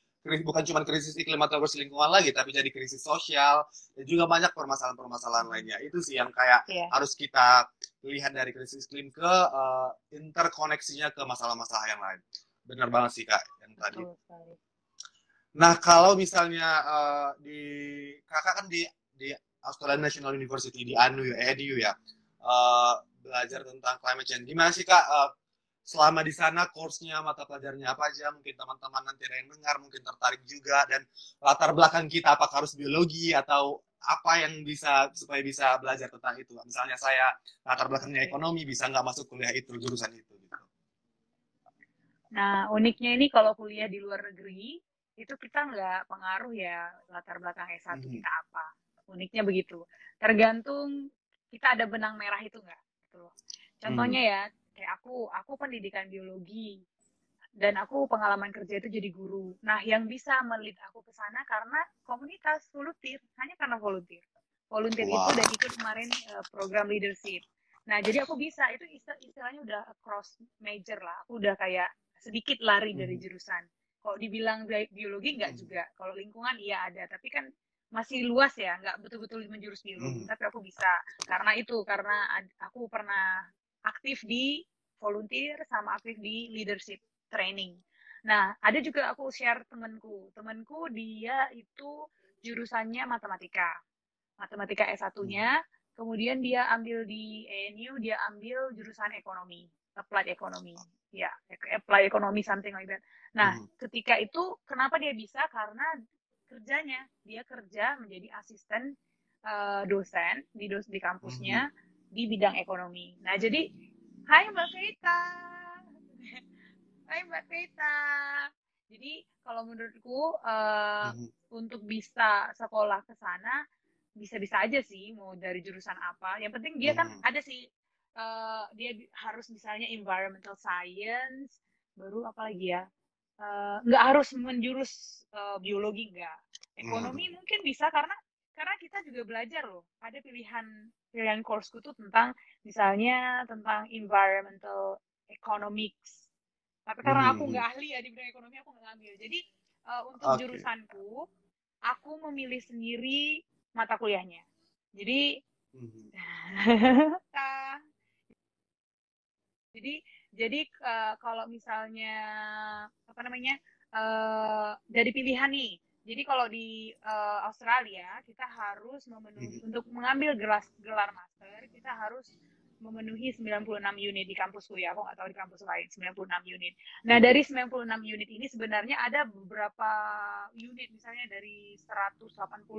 bukan cuma krisis iklim atau krisis lingkungan lagi tapi jadi krisis sosial dan juga banyak permasalahan-permasalahan lainnya itu sih yang kayak
Iya.
harus kita lihat dari krisis iklim ke eh, interkoneksinya ke masalah-masalah yang lain benar banget sih kak yang tadi
Betul.
Nah, kalau misalnya eh, di kakak kan di di Australian National University di ANU ya, EDU ya, eh, belajar tentang climate change. Gimana sih kak eh, selama di sana course-nya, mata pelajarnya apa aja? Mungkin teman-teman nanti ada yang dengar, mungkin tertarik juga dan latar belakang kita apakah harus biologi atau apa yang bisa supaya bisa belajar tentang itu. Misalnya saya latar belakangnya ekonomi bisa nggak masuk kuliah itu jurusan itu. Gitu.
Nah, uniknya ini kalau kuliah di luar negeri, itu kita nggak pengaruh ya latar belakang S1
Mhm.
kita apa. Uniknya begitu. Tergantung kita ada benang merah itu nggak. Gitu loh. Contohnya ya, kayak aku aku pendidikan biologi dan aku pengalaman kerja itu jadi guru. Nah yang bisa melit aku ke sana karena komunitas volunteer. Hanya karena volunteer. Volunteer
Wow.
itu dan ikut kemarin eh, program leadership. Nah jadi aku bisa. Itu istilah- istilahnya udah across major lah. Aku udah kayak sedikit lari dari
Mhm.
jurusan. Kalau dibilang bi- biologi nggak
Mhm.
juga. Kalau lingkungan iya ada. Tapi kan masih luas ya. Nggak betul-betul menjurus biologi.
Mhm.
tapi aku bisa. Karena itu karena aku pernah aktif di volunteer sama aktif di leadership training. Nah ada juga aku share temanku. Temanku dia itu jurusannya matematika. Matematika S1-nya kemudian dia ambil di ANU dia ambil jurusan ekonomi applied economy ya applied economy something like that. Nah
Mhm.
ketika itu kenapa dia bisa? Karena kerjanya dia kerja menjadi asisten eh, dosen di dos di kampusnya di bidang ekonomi. Nah jadi, Hai Mbak Vita, Hai Mbak Vita. Jadi kalau menurutku eh,
Mhm.
untuk bisa sekolah ke sana bisa-bisa aja sih mau dari jurusan apa. Yang penting dia kan
Mhm.
ada sih eh, dia harus misalnya environmental science, baru apa lagi ya? Eh, nggak harus menjurus eh, biologi nggak. Ekonomi mungkin bisa karena karena kita juga belajar loh. Ada pilihan pilihan courseku tuh tentang misalnya tentang environmental economics. Tapi karena aku
Mhm.
nggak ahli ya di bidang ekonomi aku nggak ngambil. Jadi eh, untuk
Oke.
jurusanku aku memilih sendiri mata kuliahnya. Jadi
Mhm.
Ah. jadi jadi eh, kalau misalnya apa namanya eh, dari pilihan nih jadi kalau di eh, Australia kita harus memenuhi untuk mengambil gelar gelar master kita harus memenuhi 96 unit di kampusku ya aku nggak tahu di kampus lain 96 unit nah dari 96 unit ini sebenarnya ada beberapa unit misalnya dari 180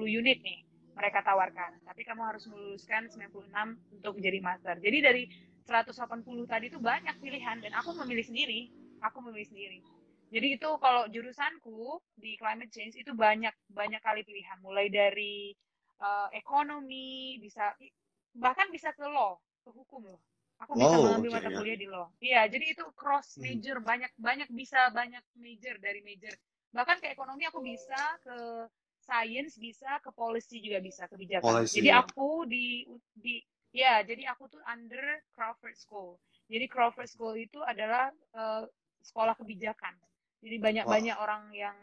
unit nih mereka tawarkan. Tapi kamu harus meluluskan 96 untuk jadi master. Jadi dari 180 tadi itu banyak pilihan dan aku memilih sendiri. Aku memilih sendiri. Jadi itu kalau jurusanku di climate change itu banyak banyak kali pilihan. Mulai dari eh, ekonomi bisa bahkan bisa ke law, ke hukum loh. Aku bisa
Wow,
mengambil
oke,
mata
ya.
kuliah di law. Iya, jadi itu cross
Hmm.
major banyak banyak bisa banyak major dari major. Bahkan ke ekonomi aku bisa ke science bisa ke policy juga bisa kebijakan.
Policy,
jadi
ya.
aku di di ya jadi aku tuh under Crawford School. Jadi Crawford School itu adalah eh, sekolah kebijakan. Jadi banyak-banyak orang yang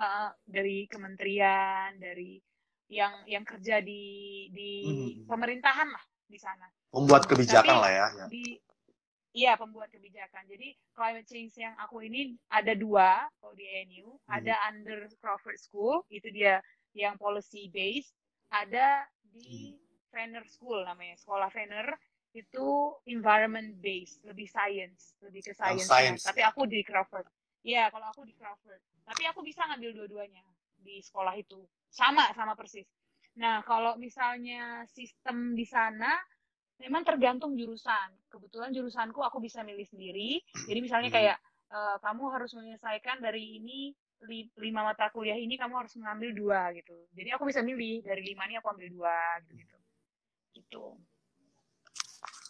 eh, dari kementerian, dari yang yang kerja di di
Mhm.
pemerintahan lah di sana
Membuat kebijakan
Tapi-
lah ya. ya.
di iya pembuat kebijakan. Jadi climate change yang aku ini ada dua kalau di ANU, ada under Crawford School itu dia yang policy based, ada di Fenner School namanya sekolah Fenner itu environment based, lebih science, lebih ke science.
science,
Tapi aku di Crawford. Iya, kalau aku di Crawford. Tapi aku bisa ngambil dua-duanya di sekolah itu. Sama, sama persis. Nah, kalau misalnya sistem di sana memang tergantung jurusan. Kebetulan jurusanku aku bisa milih sendiri. Jadi misalnya
Hmm.
kayak eh, kamu harus menyelesaikan dari ini li- lima mata kuliah ini kamu harus mengambil dua gitu. Jadi aku bisa milih dari lima ini aku ambil dua gitu gitu. Gitu.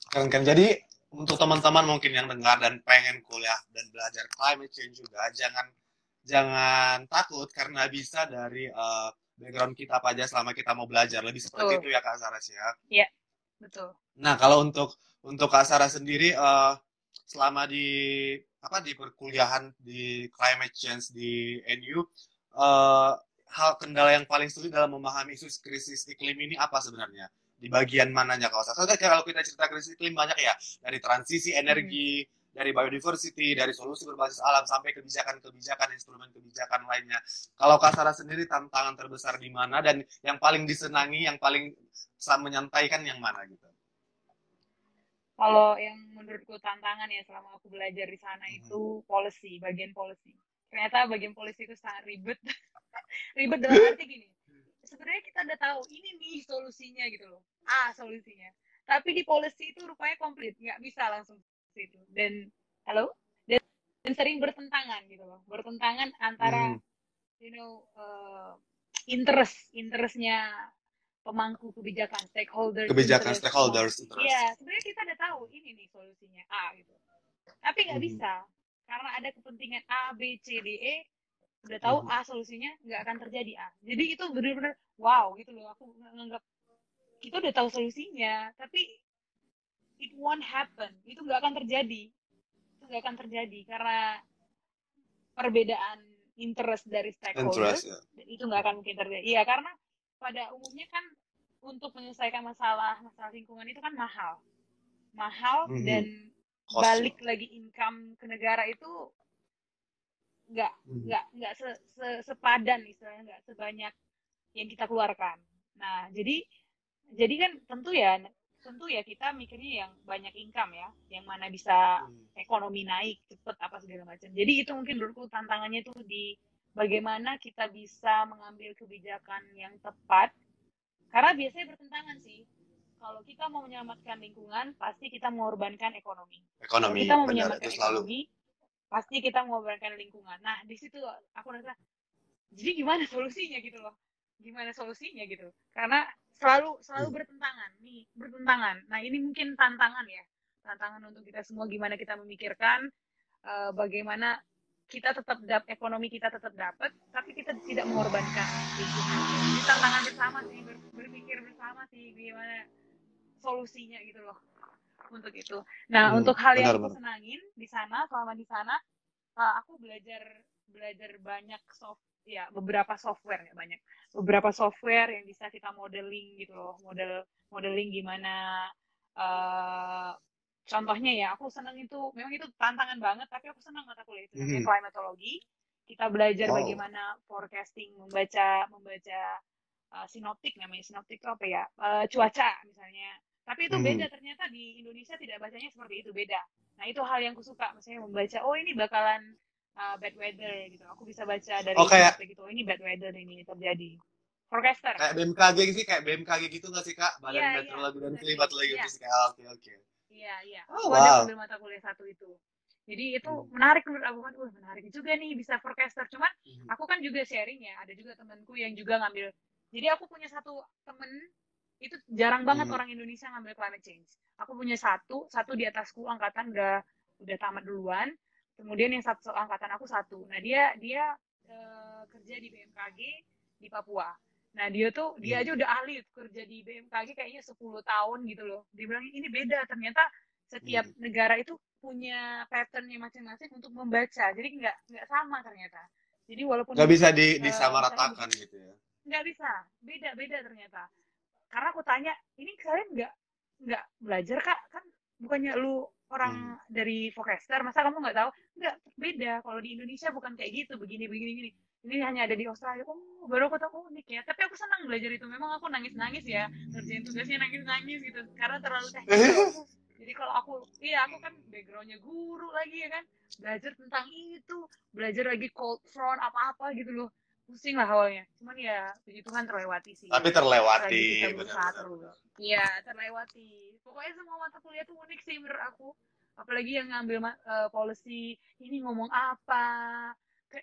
Keren kan. Jadi untuk teman-teman mungkin yang dengar dan pengen kuliah dan belajar climate change juga, jangan jangan takut karena bisa dari eh, background kita apa aja selama kita mau belajar. Lebih seperti
Betul.
itu ya Kak Saras ya.
Betul.
Nah, kalau untuk untuk Kak Sarah sendiri eh, selama di apa di perkuliahan di climate change di NU eh, hal kendala yang paling sulit dalam memahami isu krisis iklim ini apa sebenarnya? Di bagian mananya Kak Sarah? Soalnya kalau kita cerita krisis iklim banyak ya dari transisi energi, dari biodiversity, dari solusi berbasis alam sampai kebijakan-kebijakan, instrumen kebijakan lainnya. Kalau Kak Sarah sendiri tantangan terbesar di mana dan yang paling disenangi, yang paling menyantaikan yang mana gitu?
Kalau yang menurutku tantangan ya selama aku belajar di sana
Mhm.
itu policy, bagian policy. Ternyata bagian policy itu sangat ribet. ribet dalam arti gini. Sebenarnya kita udah tahu ini nih solusinya gitu loh. A solusinya. Tapi di policy itu rupanya komplit, nggak bisa langsung ke situ. Dan halo? Dan, dan sering bertentangan gitu loh. Bertentangan antara
Hmm.
you know uh, interest interestnya pemangku kebijakan stakeholder
kebijakan
interest,
stakeholders interest.
Iya, sebenarnya kita udah tahu ini nih solusinya A gitu. tapi nggak
Mhm.
bisa karena ada kepentingan A B C D E udah tahu
Mhm.
A solusinya nggak akan terjadi A jadi itu benar-benar wow gitu loh aku nganggap kita udah tahu solusinya tapi it won't happen itu nggak akan terjadi itu nggak akan terjadi karena perbedaan interest dari stakeholders
Interest ya.
itu nggak akan mungkin terjadi iya karena pada umumnya kan untuk menyelesaikan masalah masalah lingkungan itu kan mahal mahal
Mhm.
dan
Cost.
balik lagi income ke negara itu nggak nggak nggak se, se- sepadan istilahnya nggak sebanyak yang kita keluarkan. Nah jadi jadi kan tentu ya tentu ya kita mikirnya yang banyak income ya yang mana bisa
Hmm.
ekonomi naik cepet apa segala macam. Jadi itu mungkin menurutku tantangannya itu di bagaimana kita bisa mengambil kebijakan yang tepat. Karena biasanya bertentangan sih. Kalau kita mau menyelamatkan lingkungan pasti kita mengorbankan ekonomi. Kalau
Ekonomi,
kita mau
benar
menyelamatkan
itu selalu.
ekonomi pasti kita mengorbankan lingkungan. Nah di situ aku rasa jadi gimana solusinya? gitu loh. Gimana solusinya? gitu. Karena selalu selalu
Hmm.
bertentangan nih bertentangan. Nah ini mungkin tantangan ya. Tantangan untuk kita semua gimana kita memikirkan eh, bagaimana kita tetap dap ekonomi kita tetap dapat tapi kita tidak mengorbankan lingkungan. Ini tantangan bersama sih ber- berpikir bersama sih gimana solusinya gitu loh untuk itu nah
Hmm,
untuk hal yang
benar,
aku
benar.
senangin di sana selama di sana eh, aku belajar belajar banyak soft ya beberapa software ya banyak beberapa software yang bisa kita modeling gitu loh model modeling gimana eh contohnya ya aku seneng itu memang itu tantangan banget tapi aku senang mata kuliah itu namanya
Mhm.
climatology kita belajar
Wow.
bagaimana forecasting membaca membaca uh, sinoptik namanya sinoptik itu apa ya Uh, cuaca misalnya tapi itu
Mhm.
beda ternyata di Indonesia tidak bacanya seperti itu beda nah itu hal yang aku suka misalnya membaca oh ini bakalan uh, bad weather gitu aku bisa baca dari
Oh, kayak-
sinoptik itu oh ini bad weather ini terjadi forecaster
Kayak BMKG sih, kayak BMKG gitu nggak sih kak? Badan
iya,
Meteorologi dan
benar.
Klimatologi
Iya.
gitu sih. Ah, Oke oke.
Iya, iya.
Oh,
Aku ada
wow.
ngambil mata kuliah satu itu. Jadi itu
Hmm.
menarik menurut aku kan, wah menarik juga nih bisa forecaster. Cuman
Mhm.
aku kan juga sharing ya, ada juga temanku yang juga ngambil. Jadi aku punya satu temen itu jarang banget
Hmm.
orang Indonesia ngambil climate change. Aku punya satu, satu di atasku angkatan udah udah tamat duluan. Kemudian yang satu angkatan aku satu. Nah dia dia eh, kerja di BMKG di Papua. Nah dia tuh dia
Hmm.
aja udah ahli kerja di BMKG kayaknya 10 tahun gitu loh. Dia bilang ini beda ternyata setiap
Hmm.
negara itu punya patternnya masing-masing untuk membaca. Jadi nggak nggak sama ternyata. Jadi walaupun
Nggak bisa di,
Eh,
disamaratakan gitu ya.
nggak bisa beda beda ternyata karena aku tanya ini kalian nggak nggak belajar kak? Kan bukannya lu orang dari forecaster masa kamu nggak tahu? Nggak beda. Kalau di Indonesia bukan kayak gitu begini begini begini ini hanya ada di Australia. Oh baru aku tahu oh, unik ya tapi aku senang belajar itu. Memang aku nangis nangis ya ngerjain tugasnya nangis nangis gitu. Karena terlalu teknis. Jadi kalau aku iya aku kan backgroundnya guru lagi ya kan. Belajar tentang itu belajar lagi cold front apa apa gitu loh pusing lah awalnya. Cuman ya puji Tuhan terlewati sih.
Tapi terlewati,
iya terlewati. Pokoknya semua mata kuliah tuh unik sih menurut aku. Apalagi yang ngambil eh, policy ini ngomong apa?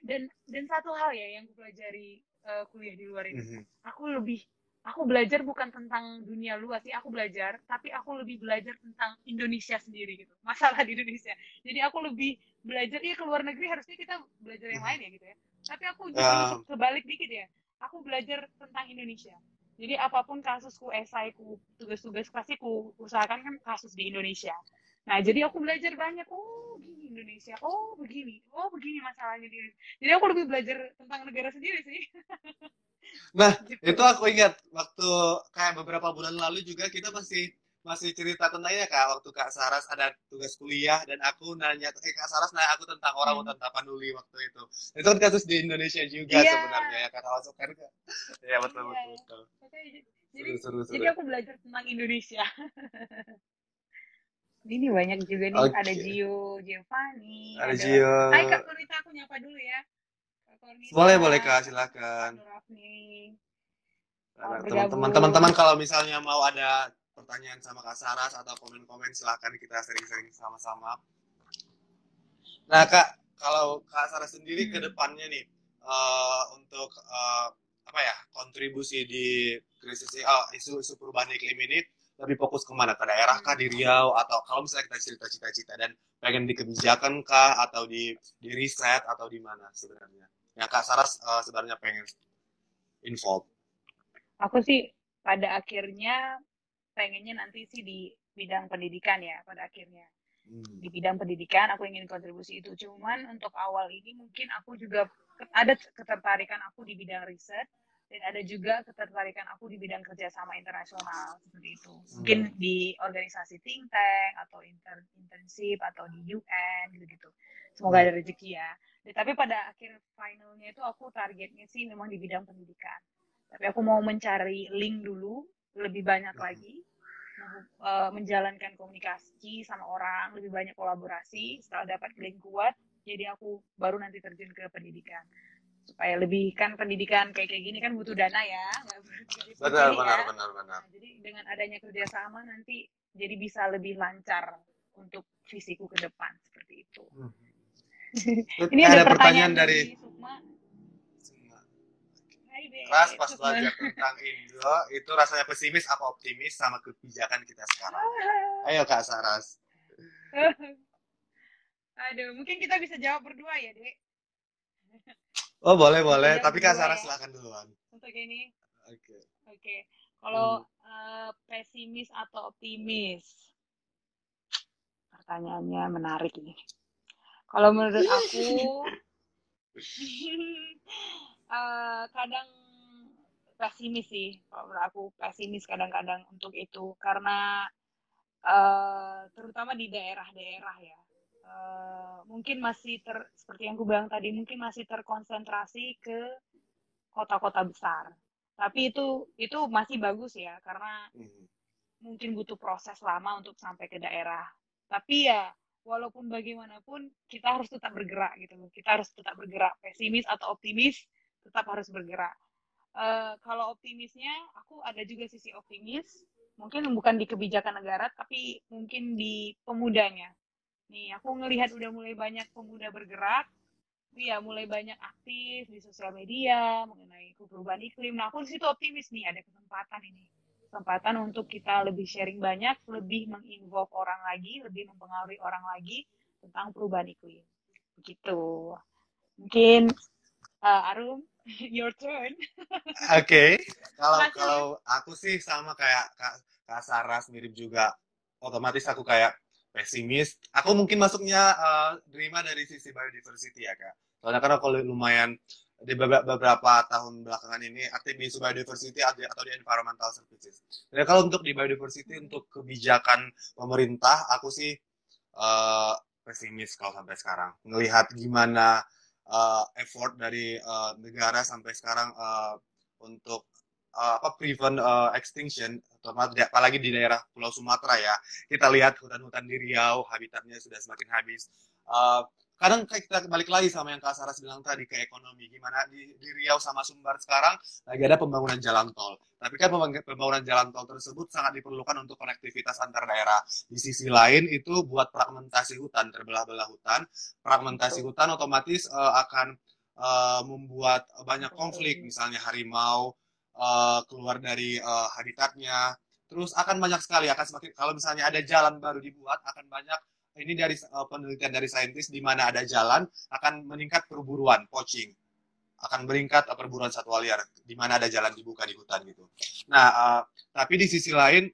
Dan dan satu hal ya yang aku pelajari eh, kuliah di luar ini.
Mhm.
aku lebih aku belajar bukan tentang dunia luas sih aku belajar tapi aku lebih belajar tentang Indonesia sendiri gitu. Masalah di Indonesia. Jadi aku lebih belajar ya ke luar negeri harusnya kita belajar yang lain ya gitu ya tapi aku justru
Ya.
kebalik dikit ya. Aku belajar tentang Indonesia. Jadi apa pun kasusku esaiku tugas-tugas pasti ku usahakan kan kasus di Indonesia. Nah jadi aku belajar banyak. Oh gini Indonesia. Oh begini. Oh begini masalahnya di Indonesia. Jadi aku lebih belajar tentang negara sendiri sih.
Nah,
Gitu.
itu aku ingat waktu kayak beberapa bulan lalu juga kita masih masih cerita tentangnya kak. Waktu kak Saras ada tugas kuliah dan aku nanya eh kak Saras nanya aku tentang orang
Hmm.
hutan Tapanuli waktu itu. Itu kan kasus di Indonesia juga
Iya.
sebenarnya ya karena masuk kan ya betul
Iya.
betul betul.
Oke,
seru
jadi
seru seru
jadi aku belajar tentang Indonesia. Ini banyak juga nih.
Oke.
ada Gio Giovanni
ada Gio.
Hai Kak Kornita aku nyapa dulu ya. Kak Kornita
boleh boleh kak. Silakan. Teman-teman teman-teman kalau misalnya mau ada pertanyaan sama Kak Saras atau komen-komen silahkan kita sering-sering sama-sama. Nah Kak, kalau Kak Saras sendiri ke depannya nih eh, untuk eh, apa ya kontribusi di krisis oh, isu isu perubahan iklim ini lebih fokus ke mana? Ke daerah kah di Riau? Atau kalau misalnya kita cerita cita-cita dan pengen di kebijakan kah atau di di riset atau di mana sebenarnya? Yang Kak Saras uh, sebenarnya pengen involve.
Aku sih pada akhirnya pengennya nanti sih di bidang pendidikan ya pada akhirnya hmm. di bidang pendidikan aku ingin kontribusi itu cuman untuk awal ini mungkin aku juga ada ketertarikan aku di bidang riset dan ada juga ketertarikan aku di bidang kerjasama internasional seperti itu mungkin hmm. di organisasi think tank atau inter internship atau di UN gitu gitu semoga hmm. ada rezeki ya tapi pada akhir finalnya itu aku targetnya sih memang di bidang pendidikan tapi aku mau mencari link dulu lebih banyak hmm. lagi uh, menjalankan komunikasi sama orang lebih banyak kolaborasi setelah dapat link kuat jadi aku baru nanti terjun ke pendidikan supaya lebih kan pendidikan kayak kayak gini kan butuh dana ya
benar benar ya. benar benar
nah, jadi dengan adanya kerjasama nanti jadi bisa lebih lancar untuk visiku ke depan seperti itu hmm.
ini ada, ada pertanyaan, pertanyaan dari, Sukma Ras pas belajar tentang Indo itu rasanya pesimis apa optimis sama kebijakan kita sekarang ayo kak Saras
aduh mungkin kita bisa jawab berdua ya dek
Oh boleh boleh, tapi Kak Sarah ya. silakan duluan.
Untuk ini. Oke. Okay. Oke. Okay. Kalau hmm. uh, pesimis atau optimis? Pertanyaannya menarik ini. Kalau menurut aku, uh, kadang pesimis sih. Kalau menurut aku pesimis kadang-kadang untuk itu. Karena uh, terutama di daerah-daerah ya. Uh, mungkin masih ter seperti yang gue bilang tadi mungkin masih terkonsentrasi ke kota-kota besar. Tapi itu itu masih bagus ya karena hmm. mungkin butuh proses lama untuk sampai ke daerah. Tapi ya walaupun bagaimanapun kita harus tetap bergerak gitu kita harus tetap bergerak. Pesimis atau optimis tetap harus bergerak uh, kalau optimisnya aku ada juga sisi optimis mungkin bukan di kebijakan negara tapi mungkin di pemudanya Nih, aku ngelihat udah mulai banyak pemuda bergerak, ya mulai banyak aktif di sosial media mengenai perubahan iklim. Nah, aku di situ optimis nih ada kesempatan ini. Kesempatan untuk kita lebih sharing banyak, lebih menginvolve orang lagi, lebih mempengaruhi orang lagi tentang perubahan iklim. Begitu. Mungkin uh, Arum, your turn.
Oke. Okay. Kalau kalau aku sih sama kayak Kak, Kak Saras mirip juga. Otomatis aku kayak pesimis. Aku mungkin masuknya uh, terima dari sisi biodiversity ya kak. Soalnya karena kalau lumayan di beberapa tahun belakangan ini aktif di biodiversity atau di environmental services. Jadi kalau untuk di biodiversity untuk kebijakan pemerintah, aku sih uh, pesimis kalau sampai sekarang. Ngelihat gimana uh, effort dari uh, negara sampai sekarang uh, untuk uh, apa prevent uh, extinction apalagi di daerah Pulau Sumatera ya. Kita lihat hutan-hutan di Riau habitatnya sudah semakin habis. Uh, kadang kita balik lagi sama yang Kak Saras bilang tadi ke ekonomi. Gimana di, di Riau sama Sumbar sekarang lagi ada pembangunan jalan tol. Tapi kan pembangunan jalan tol tersebut sangat diperlukan untuk konektivitas antar daerah. Di sisi lain itu buat fragmentasi hutan terbelah-belah hutan. Fragmentasi hutan otomatis uh, akan uh, membuat banyak konflik. Misalnya harimau uh, keluar dari uh, habitatnya. Terus akan banyak sekali akan semakin kalau misalnya ada jalan baru dibuat akan banyak ini dari uh, penelitian dari saintis di mana ada jalan akan meningkat perburuan poaching. Akan meningkat uh, perburuan satwa liar. Di mana ada jalan dibuka di hutan gitu. Nah uh, tapi di sisi lain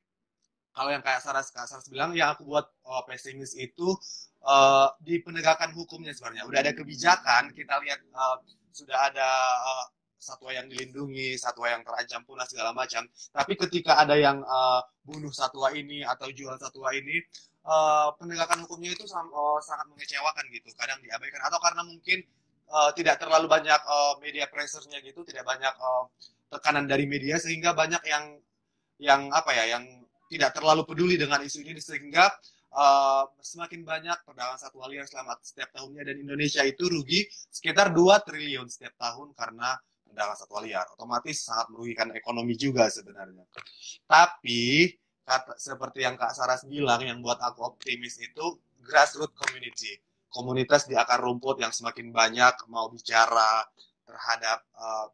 kalau yang kayak Saras Saras bilang yang aku buat uh, pesimis itu uh, di penegakan hukumnya sebenarnya. Udah ada kebijakan kita lihat uh, sudah ada uh, satwa yang dilindungi, satwa yang terancam punah segala macam. Tapi ketika ada yang uh, bunuh satwa ini atau jual satwa ini, uh, penegakan hukumnya itu uh, sangat mengecewakan gitu. Kadang diabaikan atau karena mungkin uh, tidak terlalu banyak uh, media pressure-nya gitu, tidak banyak uh, tekanan dari media sehingga banyak yang yang apa ya, yang tidak terlalu peduli dengan isu ini sehingga uh, semakin banyak perdagangan satwa liar selama setiap tahunnya dan Indonesia itu rugi sekitar 2 triliun setiap tahun karena dalam satwa liar otomatis sangat merugikan ekonomi juga sebenarnya tapi kata, seperti yang Kak Saras bilang yang buat aku optimis itu grassroots community. Komunitas di akar rumput yang semakin banyak mau bicara terhadap uh,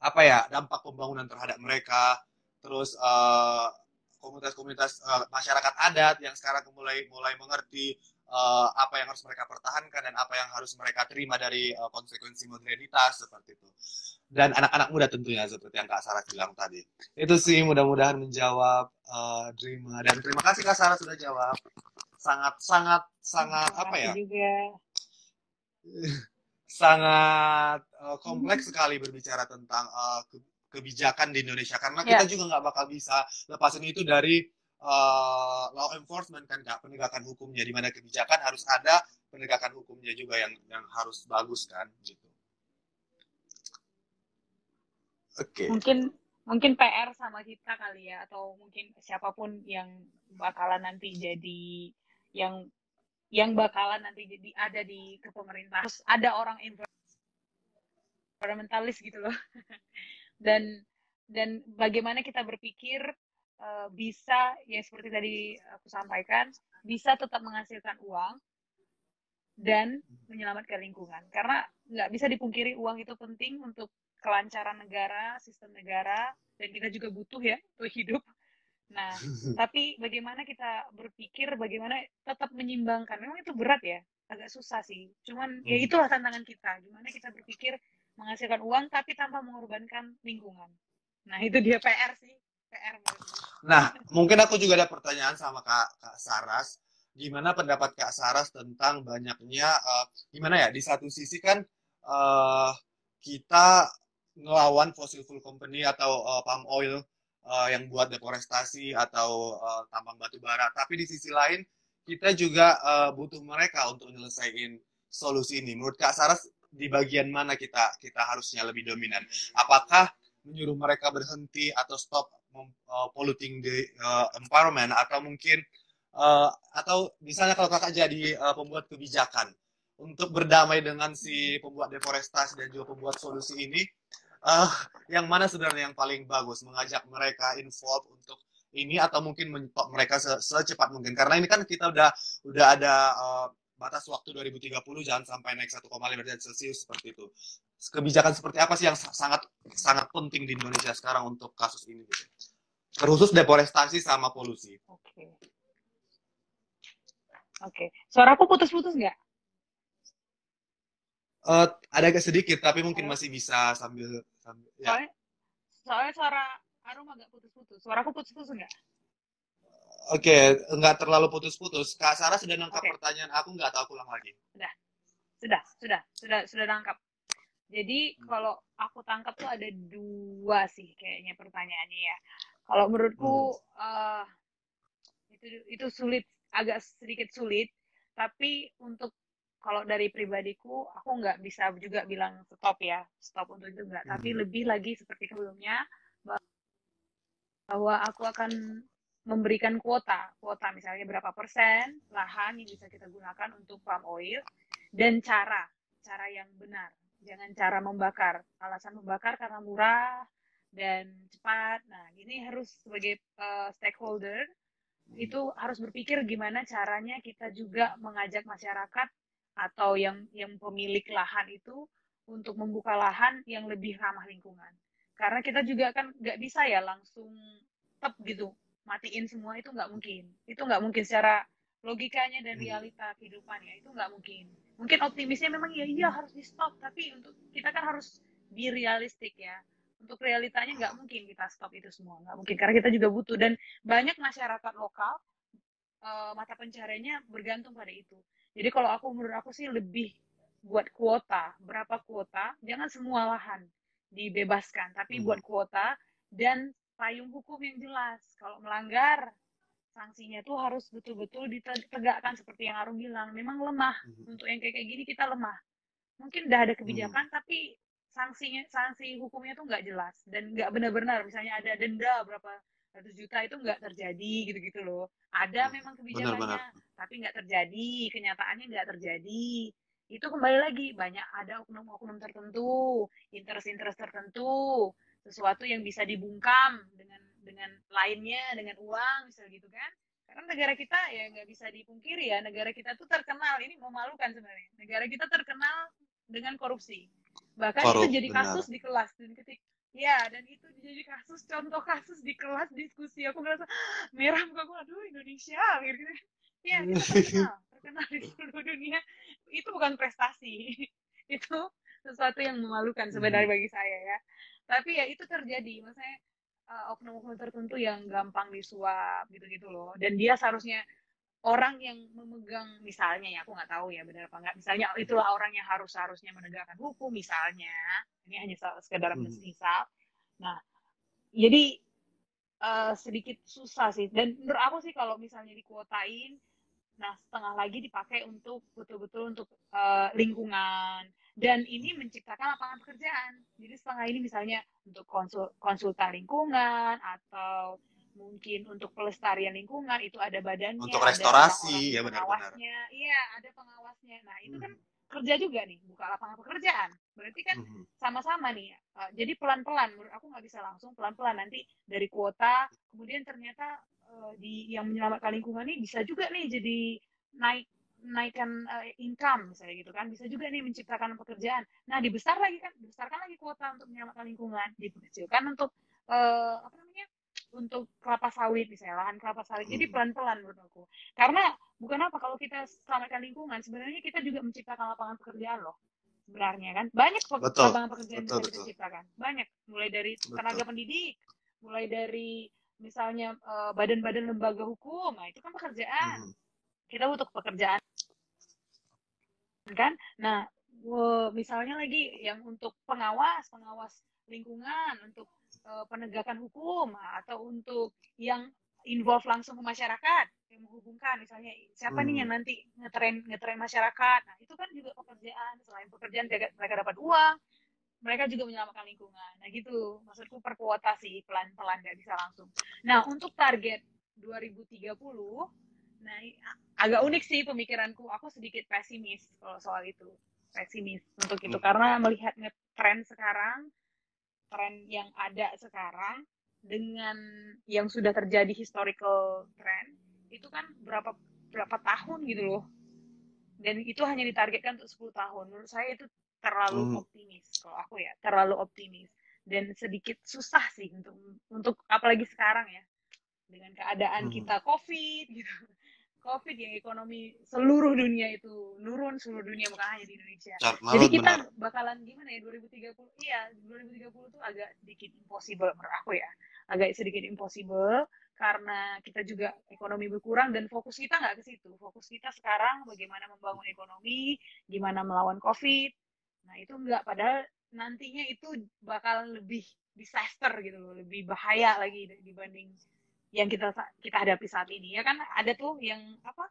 apa ya dampak pembangunan terhadap mereka. Terus uh, komunitas-komunitas uh, masyarakat adat yang sekarang mulai mulai mengerti uh, apa yang harus mereka pertahankan dan apa yang harus mereka terima dari uh, konsekuensi modernitas seperti itu. Dan anak-anak muda tentunya seperti yang Kak Sarah bilang tadi. Itu sih mudah-mudahan menjawab uh, Drima dan terima kasih Kak Sarah sudah jawab. Sangat sangat sangat apa ya?
Juga.
sangat uh, kompleks sekali berbicara tentang uh, kebijakan di Indonesia karena yeah. kita juga nggak bakal bisa lepasin itu dari uh, law enforcement kan kak penegakan hukumnya di mana kebijakan harus ada penegakan hukumnya juga yang yang harus bagus kan gitu.
Oke. Okay. Mungkin mungkin PR sama kita kali ya atau mungkin siapa pun yang bakalan nanti jadi yang yang bakalan nanti jadi ada di kepemerintahan terus ada orang environmentalis gitu loh dan dan bagaimana kita berpikir uh, bisa ya seperti tadi aku sampaikan bisa tetap menghasilkan uang dan menyelamatkan lingkungan karena nggak bisa dipungkiri uang itu penting untuk kelancaran negara sistem negara dan kita juga butuh ya untuk hidup Nah, tapi bagaimana kita berpikir bagaimana tetap menyimbangkan. Memang itu berat ya, agak susah sih. Cuman ya hmm. itulah tantangan kita. Gimana kita berpikir menghasilkan uang tapi tanpa mengorbankan lingkungan. Nah, itu dia PR sih. PR.
Nah, mungkin aku juga ada pertanyaan sama Kak, Kak Saras. Gimana pendapat Kak Saras tentang banyaknya, uh, gimana ya, di satu sisi kan uh, kita ngelawan fossil fuel company atau uh, palm oil uh, yang buat deforestasi atau uh, tambang batu bara. Tapi di sisi lain kita juga uh, butuh mereka untuk menyelesaikan solusi ini. Menurut Kak Saras di bagian mana kita kita harusnya lebih dominan? Apakah menyuruh mereka berhenti atau stop uh, polluting the uh, environment atau mungkin uh, atau misalnya kalau kakak jadi uh, pembuat kebijakan untuk berdamai dengan si pembuat deforestasi dan juga pembuat solusi ini uh, yang mana sebenarnya yang paling bagus? Mengajak mereka involve untuk ini atau mungkin menyetop mereka se secepat mungkin? Karena ini kan kita udah udah ada uh, batas waktu 2030 jangan sampai naik 1,5 derajat celcius seperti itu kebijakan seperti apa sih yang sangat sangat penting di Indonesia sekarang untuk kasus ini gitu terkhusus deforestasi sama polusi
oke okay. oke okay. suaraku putus-putus nggak
Uh, ada agak sedikit, tapi mungkin masih bisa sambil, sambil
ya. Soalnya, soalnya suara Arum agak putus-putus. Suaraku putus-putus enggak?
Oke, okay, enggak terlalu putus-putus. Kak Sarah sudah nangkap okay. pertanyaan aku, enggak tahu ulang lagi.
Sudah, sudah, sudah, sudah, sudah nangkap. Jadi hmm. kalau aku tangkap tuh ada dua sih kayaknya pertanyaannya ya. Kalau menurutku hmm. uh, itu itu sulit, agak sedikit sulit. Tapi untuk kalau dari pribadiku aku nggak bisa juga bilang stop ya stop untuk itu nggak tapi hmm. lebih lagi seperti sebelumnya bahwa aku akan memberikan kuota kuota misalnya berapa persen lahan yang bisa kita gunakan untuk palm oil dan cara cara yang benar jangan cara membakar alasan membakar karena murah dan cepat nah ini harus sebagai uh, stakeholder itu harus berpikir gimana caranya kita juga mengajak masyarakat atau yang yang pemilik lahan itu untuk membuka lahan yang lebih ramah lingkungan. Karena kita juga kan nggak bisa ya langsung tep gitu matiin semua itu nggak mungkin. Itu nggak mungkin secara logikanya dan hmm. realita kehidupannya itu nggak mungkin. Mungkin optimisnya memang ya iya harus di stop, tapi untuk kita kan harus be realistik ya. Untuk realitanya nggak mungkin kita stop itu semua, nggak mungkin karena kita juga butuh dan banyak masyarakat lokal uh, mata pencariannya bergantung pada itu. Jadi kalau aku menurut aku sih lebih buat kuota, berapa kuota, jangan semua lahan dibebaskan, tapi hmm. buat kuota dan payung hukum yang jelas. Kalau melanggar, sanksinya tuh harus betul-betul ditegakkan seperti yang Arum bilang. Memang lemah hmm. untuk yang kayak kayak gini kita lemah. Mungkin udah ada kebijakan, hmm. tapi sanksinya sanksi hukumnya tuh nggak jelas dan nggak benar-benar. Misalnya ada denda berapa ratus juta itu nggak terjadi gitu-gitu loh. Ada hmm, memang kebijakannya, benar, benar. tapi nggak terjadi, kenyataannya nggak terjadi. Itu kembali lagi banyak ada oknum-oknum tertentu, interest-interest tertentu, sesuatu yang bisa dibungkam dengan dengan lainnya, dengan uang, misal gitu kan. Karena negara kita ya nggak bisa dipungkiri ya, negara kita tuh terkenal, ini memalukan sebenarnya. Negara kita terkenal dengan korupsi. Bahkan Korup, itu jadi kasus benar. di kelas. Dan ketika Ya, dan itu jadi kasus, contoh kasus di kelas diskusi. Aku merasa merah muka gue, aduh Indonesia, gitu. Ya, kita terkenal, terkenal di seluruh dunia. Itu bukan prestasi. itu sesuatu yang memalukan sebenarnya
Hmm.
bagi saya ya. Tapi ya itu terjadi, maksudnya uh, oknum-oknum tertentu yang gampang disuap gitu-gitu loh. Dan dia seharusnya orang yang memegang misalnya ya aku nggak tahu ya benar apa nggak. Misalnya itulah orang yang harus seharusnya menegakkan hukum misalnya. Ini hanya se- sekedar
Hmm.
misal nah jadi eh, sedikit susah sih. Dan menurut aku sih kalau misalnya dikuotain nah setengah lagi dipakai untuk betul-betul untuk eh, lingkungan dan ini menciptakan lapangan pekerjaan jadi setengah ini misalnya untuk konsul konsultan lingkungan atau mungkin untuk pelestarian lingkungan itu ada badannya
Untuk
ada
restorasi,
orang-orang
ya benar-benar.
pengawasnya iya ada pengawasnya nah itu kan
Hmm.
kerja juga nih buka lapangan pekerjaan berarti kan
Mhm.
sama-sama nih uh, jadi pelan-pelan menurut aku nggak bisa langsung pelan-pelan nanti dari kuota kemudian ternyata uh, di yang menyelamatkan lingkungan ini bisa juga nih jadi naik naikkan uh, income misalnya gitu kan. Bisa juga nih menciptakan pekerjaan. Nah dibesar lagi kan dibesarkan lagi kuota untuk menyelamatkan lingkungan dikecilkan untuk uh, apa namanya untuk kelapa sawit misalnya lahan kelapa sawit. Jadi
Hmm.
pelan-pelan menurut aku. Karena bukan apa kalau kita selamatkan lingkungan sebenarnya kita juga menciptakan lapangan pekerjaan loh sebenarnya kan. Banyak pe-
Betul,
lapangan pekerjaan
betul,
yang bisa
betul.
kita ciptakan banyak. Mulai dari
Betul.
tenaga pendidik mulai dari misalnya eh, badan-badan lembaga hukum. Nah itu kan pekerjaan.
Mhm.
kita butuh pekerjaan kan. Nah wo- misalnya lagi yang untuk pengawas pengawas lingkungan untuk eh, penegakan hukum atau untuk yang involve langsung ke masyarakat yang menghubungkan misalnya siapa nih
Hmm.
yang nanti ngetren ngetren masyarakat. Nah itu kan juga pekerjaan. Selain pekerjaan mereka, mereka dapat uang mereka juga menyelamatkan lingkungan. Nah gitu. Maksudku per kuota sih pelan pelan nggak bisa langsung. Nah untuk target 2030 nah agak unik sih pemikiranku. Aku sedikit pesimis kalau soal itu. Pesimis untuk itu.
Hmm.
karena melihat ngetren sekarang tren yang ada sekarang dengan yang sudah terjadi historical trend itu kan berapa berapa tahun gitu loh. Dan itu hanya ditargetkan untuk 10 tahun. Menurut saya itu terlalu
Hmm.
optimis. Kalau aku ya terlalu optimis. Dan sedikit susah sih untuk untuk apalagi sekarang ya. Dengan keadaan
Hmm.
kita covid gitu covid yang ekonomi seluruh dunia itu nurun seluruh dunia bukan hanya di Indonesia jadi kita
benar.
bakalan gimana ya 2030? Iya, 2030 tuh agak sedikit impossible menurut aku ya. Agak sedikit impossible karena kita juga ekonomi berkurang dan fokus kita nggak ke situ. Fokus kita sekarang bagaimana membangun ekonomi, gimana melawan COVID. Nah, itu nggak padahal nantinya itu bakalan lebih disaster gitu loh, lebih bahaya lagi dibanding yang kita kita hadapi saat ini. Ya kan ada tuh yang apa?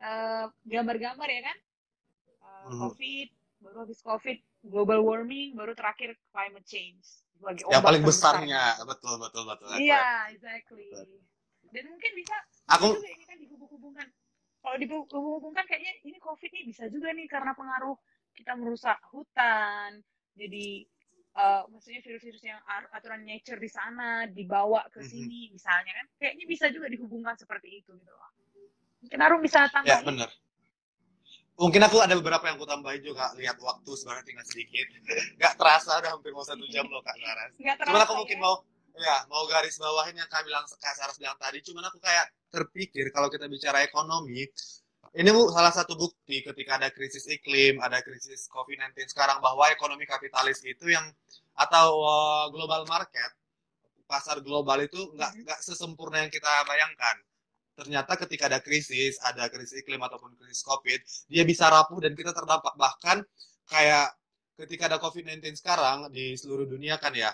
eh, gambar-gambar ya kan? Eh,
Mhm.
COVID, baru habis COVID, global warming, baru terakhir climate change. Lagi
Yang paling besarnya, betul betul betul. Aku-
Iya, exactly. Dan mungkin bisa,
Aku-
juga ini kan dihubung-hubungkan. Kalau dihubung-hubungkan kayaknya ini COVID nih bisa juga nih karena pengaruh kita merusak hutan. Jadi eh, maksudnya virus-virus yang aturan nature di sana dibawa ke
Mhm.
sini misalnya kan kayaknya bisa juga dihubungkan seperti itu gitu loh. Mungkin Arum bisa
Ya
tambahin.
benar. Mungkin aku ada beberapa yang aku tambahin juga. Lihat waktu sebenarnya tinggal sedikit. Gak terasa udah hampir mau satu jam loh Kak Saras.
Nggak
Cuman
terasa
aku mungkin
ya.
mau ya mau garis bawahin yang Kak bilang Kak Saras bilang tadi. Cuman aku kayak terpikir kalau kita bicara ekonomi, ini bu salah satu bukti ketika ada krisis iklim, ada krisis COVID-19 sekarang bahwa ekonomi kapitalis itu yang atau uh, global market pasar global itu nggak
Mhm.
nggak sesempurna yang kita bayangkan. Ternyata ketika ada krisis, ada krisis iklim ataupun krisis COVID, dia bisa rapuh dan kita terdampak. Bahkan kayak ketika ada COVID-19 sekarang di seluruh dunia kan ya,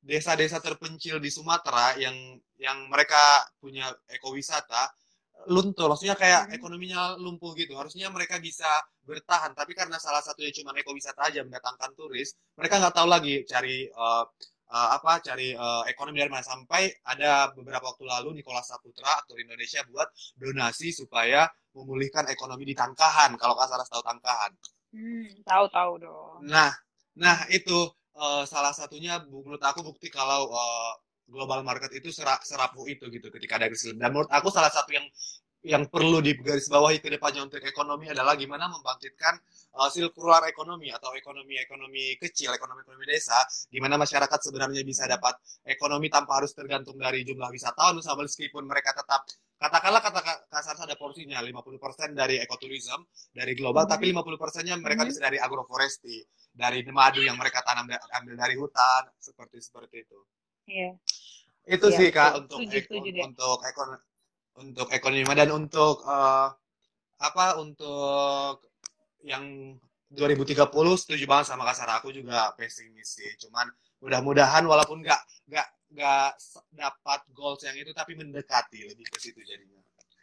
desa-desa terpencil di Sumatera yang yang mereka punya ekowisata luntur, maksudnya kayak
Mhm.
ekonominya lumpuh gitu. Harusnya mereka bisa bertahan, tapi karena salah satunya cuma ekowisata aja mendatangkan turis, mereka nggak tahu lagi cari uh, uh, apa cari uh, ekonomi dari mana sampai ada beberapa waktu lalu Nicholas Saputra aktor Indonesia buat donasi supaya memulihkan ekonomi di Tangkahan kalau Kak Saras tahu Tangkahan.
Hmm, tahu-tahu dong.
Nah, nah itu uh, salah satunya menurut aku bukti kalau uh, global market itu sera- serapuh itu gitu ketika ada krisis. Dan menurut aku salah satu yang yang perlu digarisbawahi ke depannya untuk ekonomi adalah gimana membangkitkan uh, ekonomi atau ekonomi-ekonomi kecil, ekonomi-ekonomi desa, di mana masyarakat sebenarnya bisa dapat ekonomi tanpa harus tergantung dari jumlah wisatawan, misalnya meskipun mereka tetap katakanlah kata kasar ada porsinya 50% dari ekoturism dari global, hmm. tapi 50 persennya mereka hmm. bisa dari agroforestry, dari madu yang mereka tanam ambil dari hutan, seperti seperti itu.
Iya.
Itu yeah. sih kak untuk eko, untuk ekonomi untuk ekonomi dan untuk uh, apa untuk yang 2030 setuju banget sama kasar aku juga pesimis sih. Cuman mudah-mudahan walaupun nggak nggak nggak dapat goals yang itu tapi mendekati lebih ke situ jadinya.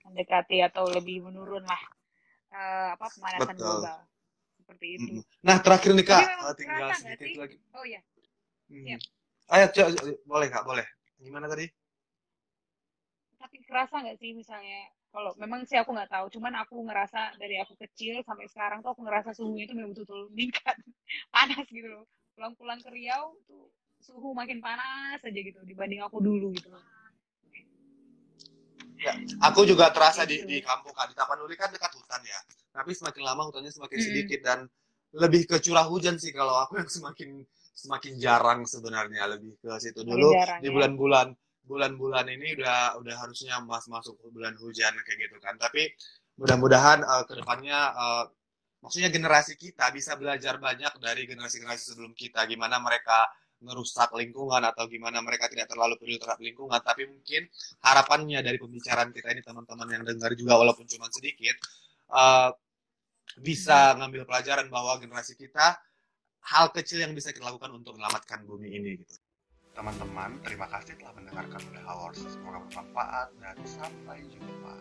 Mendekati atau lebih menurun lah uh, apa pemanasan global. Seperti itu.
Nah terakhir nih kak. Uh, tinggal sedikit lagi.
Oh ya
hmm. Ayo boleh kak boleh. Gimana tadi?
Tapi kerasa nggak sih misalnya? Kalau memang sih aku nggak tahu cuman aku ngerasa dari aku kecil sampai sekarang tuh aku ngerasa suhunya itu memang betul-betul meningkat. Panas gitu loh. Pulang-pulang ke Riau tuh suhu makin panas aja gitu dibanding aku dulu gitu loh.
Ya, aku juga terasa di, gitu. di kampung di Tapanuli kan dekat hutan ya. Tapi semakin lama hutannya semakin sedikit dan lebih ke curah hujan sih kalau aku yang semakin semakin jarang sebenarnya lebih ke situ. Dulu jarang, di ya. bulan-bulan ya bulan-bulan ini udah udah harusnya mas masuk bulan hujan kayak gitu kan. Tapi mudah-mudahan uh, ke depannya uh, maksudnya generasi kita bisa belajar banyak dari generasi-generasi sebelum kita. Gimana mereka merusak lingkungan atau gimana mereka tidak terlalu peduli terhadap lingkungan. Tapi mungkin harapannya dari pembicaraan kita ini teman-teman yang dengar juga walaupun cuma sedikit uh, bisa ngambil pelajaran bahwa generasi kita hal kecil yang bisa kita lakukan untuk menyelamatkan bumi ini gitu
teman-teman, terima kasih telah mendengarkan Udah Hours. Semoga bermanfaat dan sampai jumpa.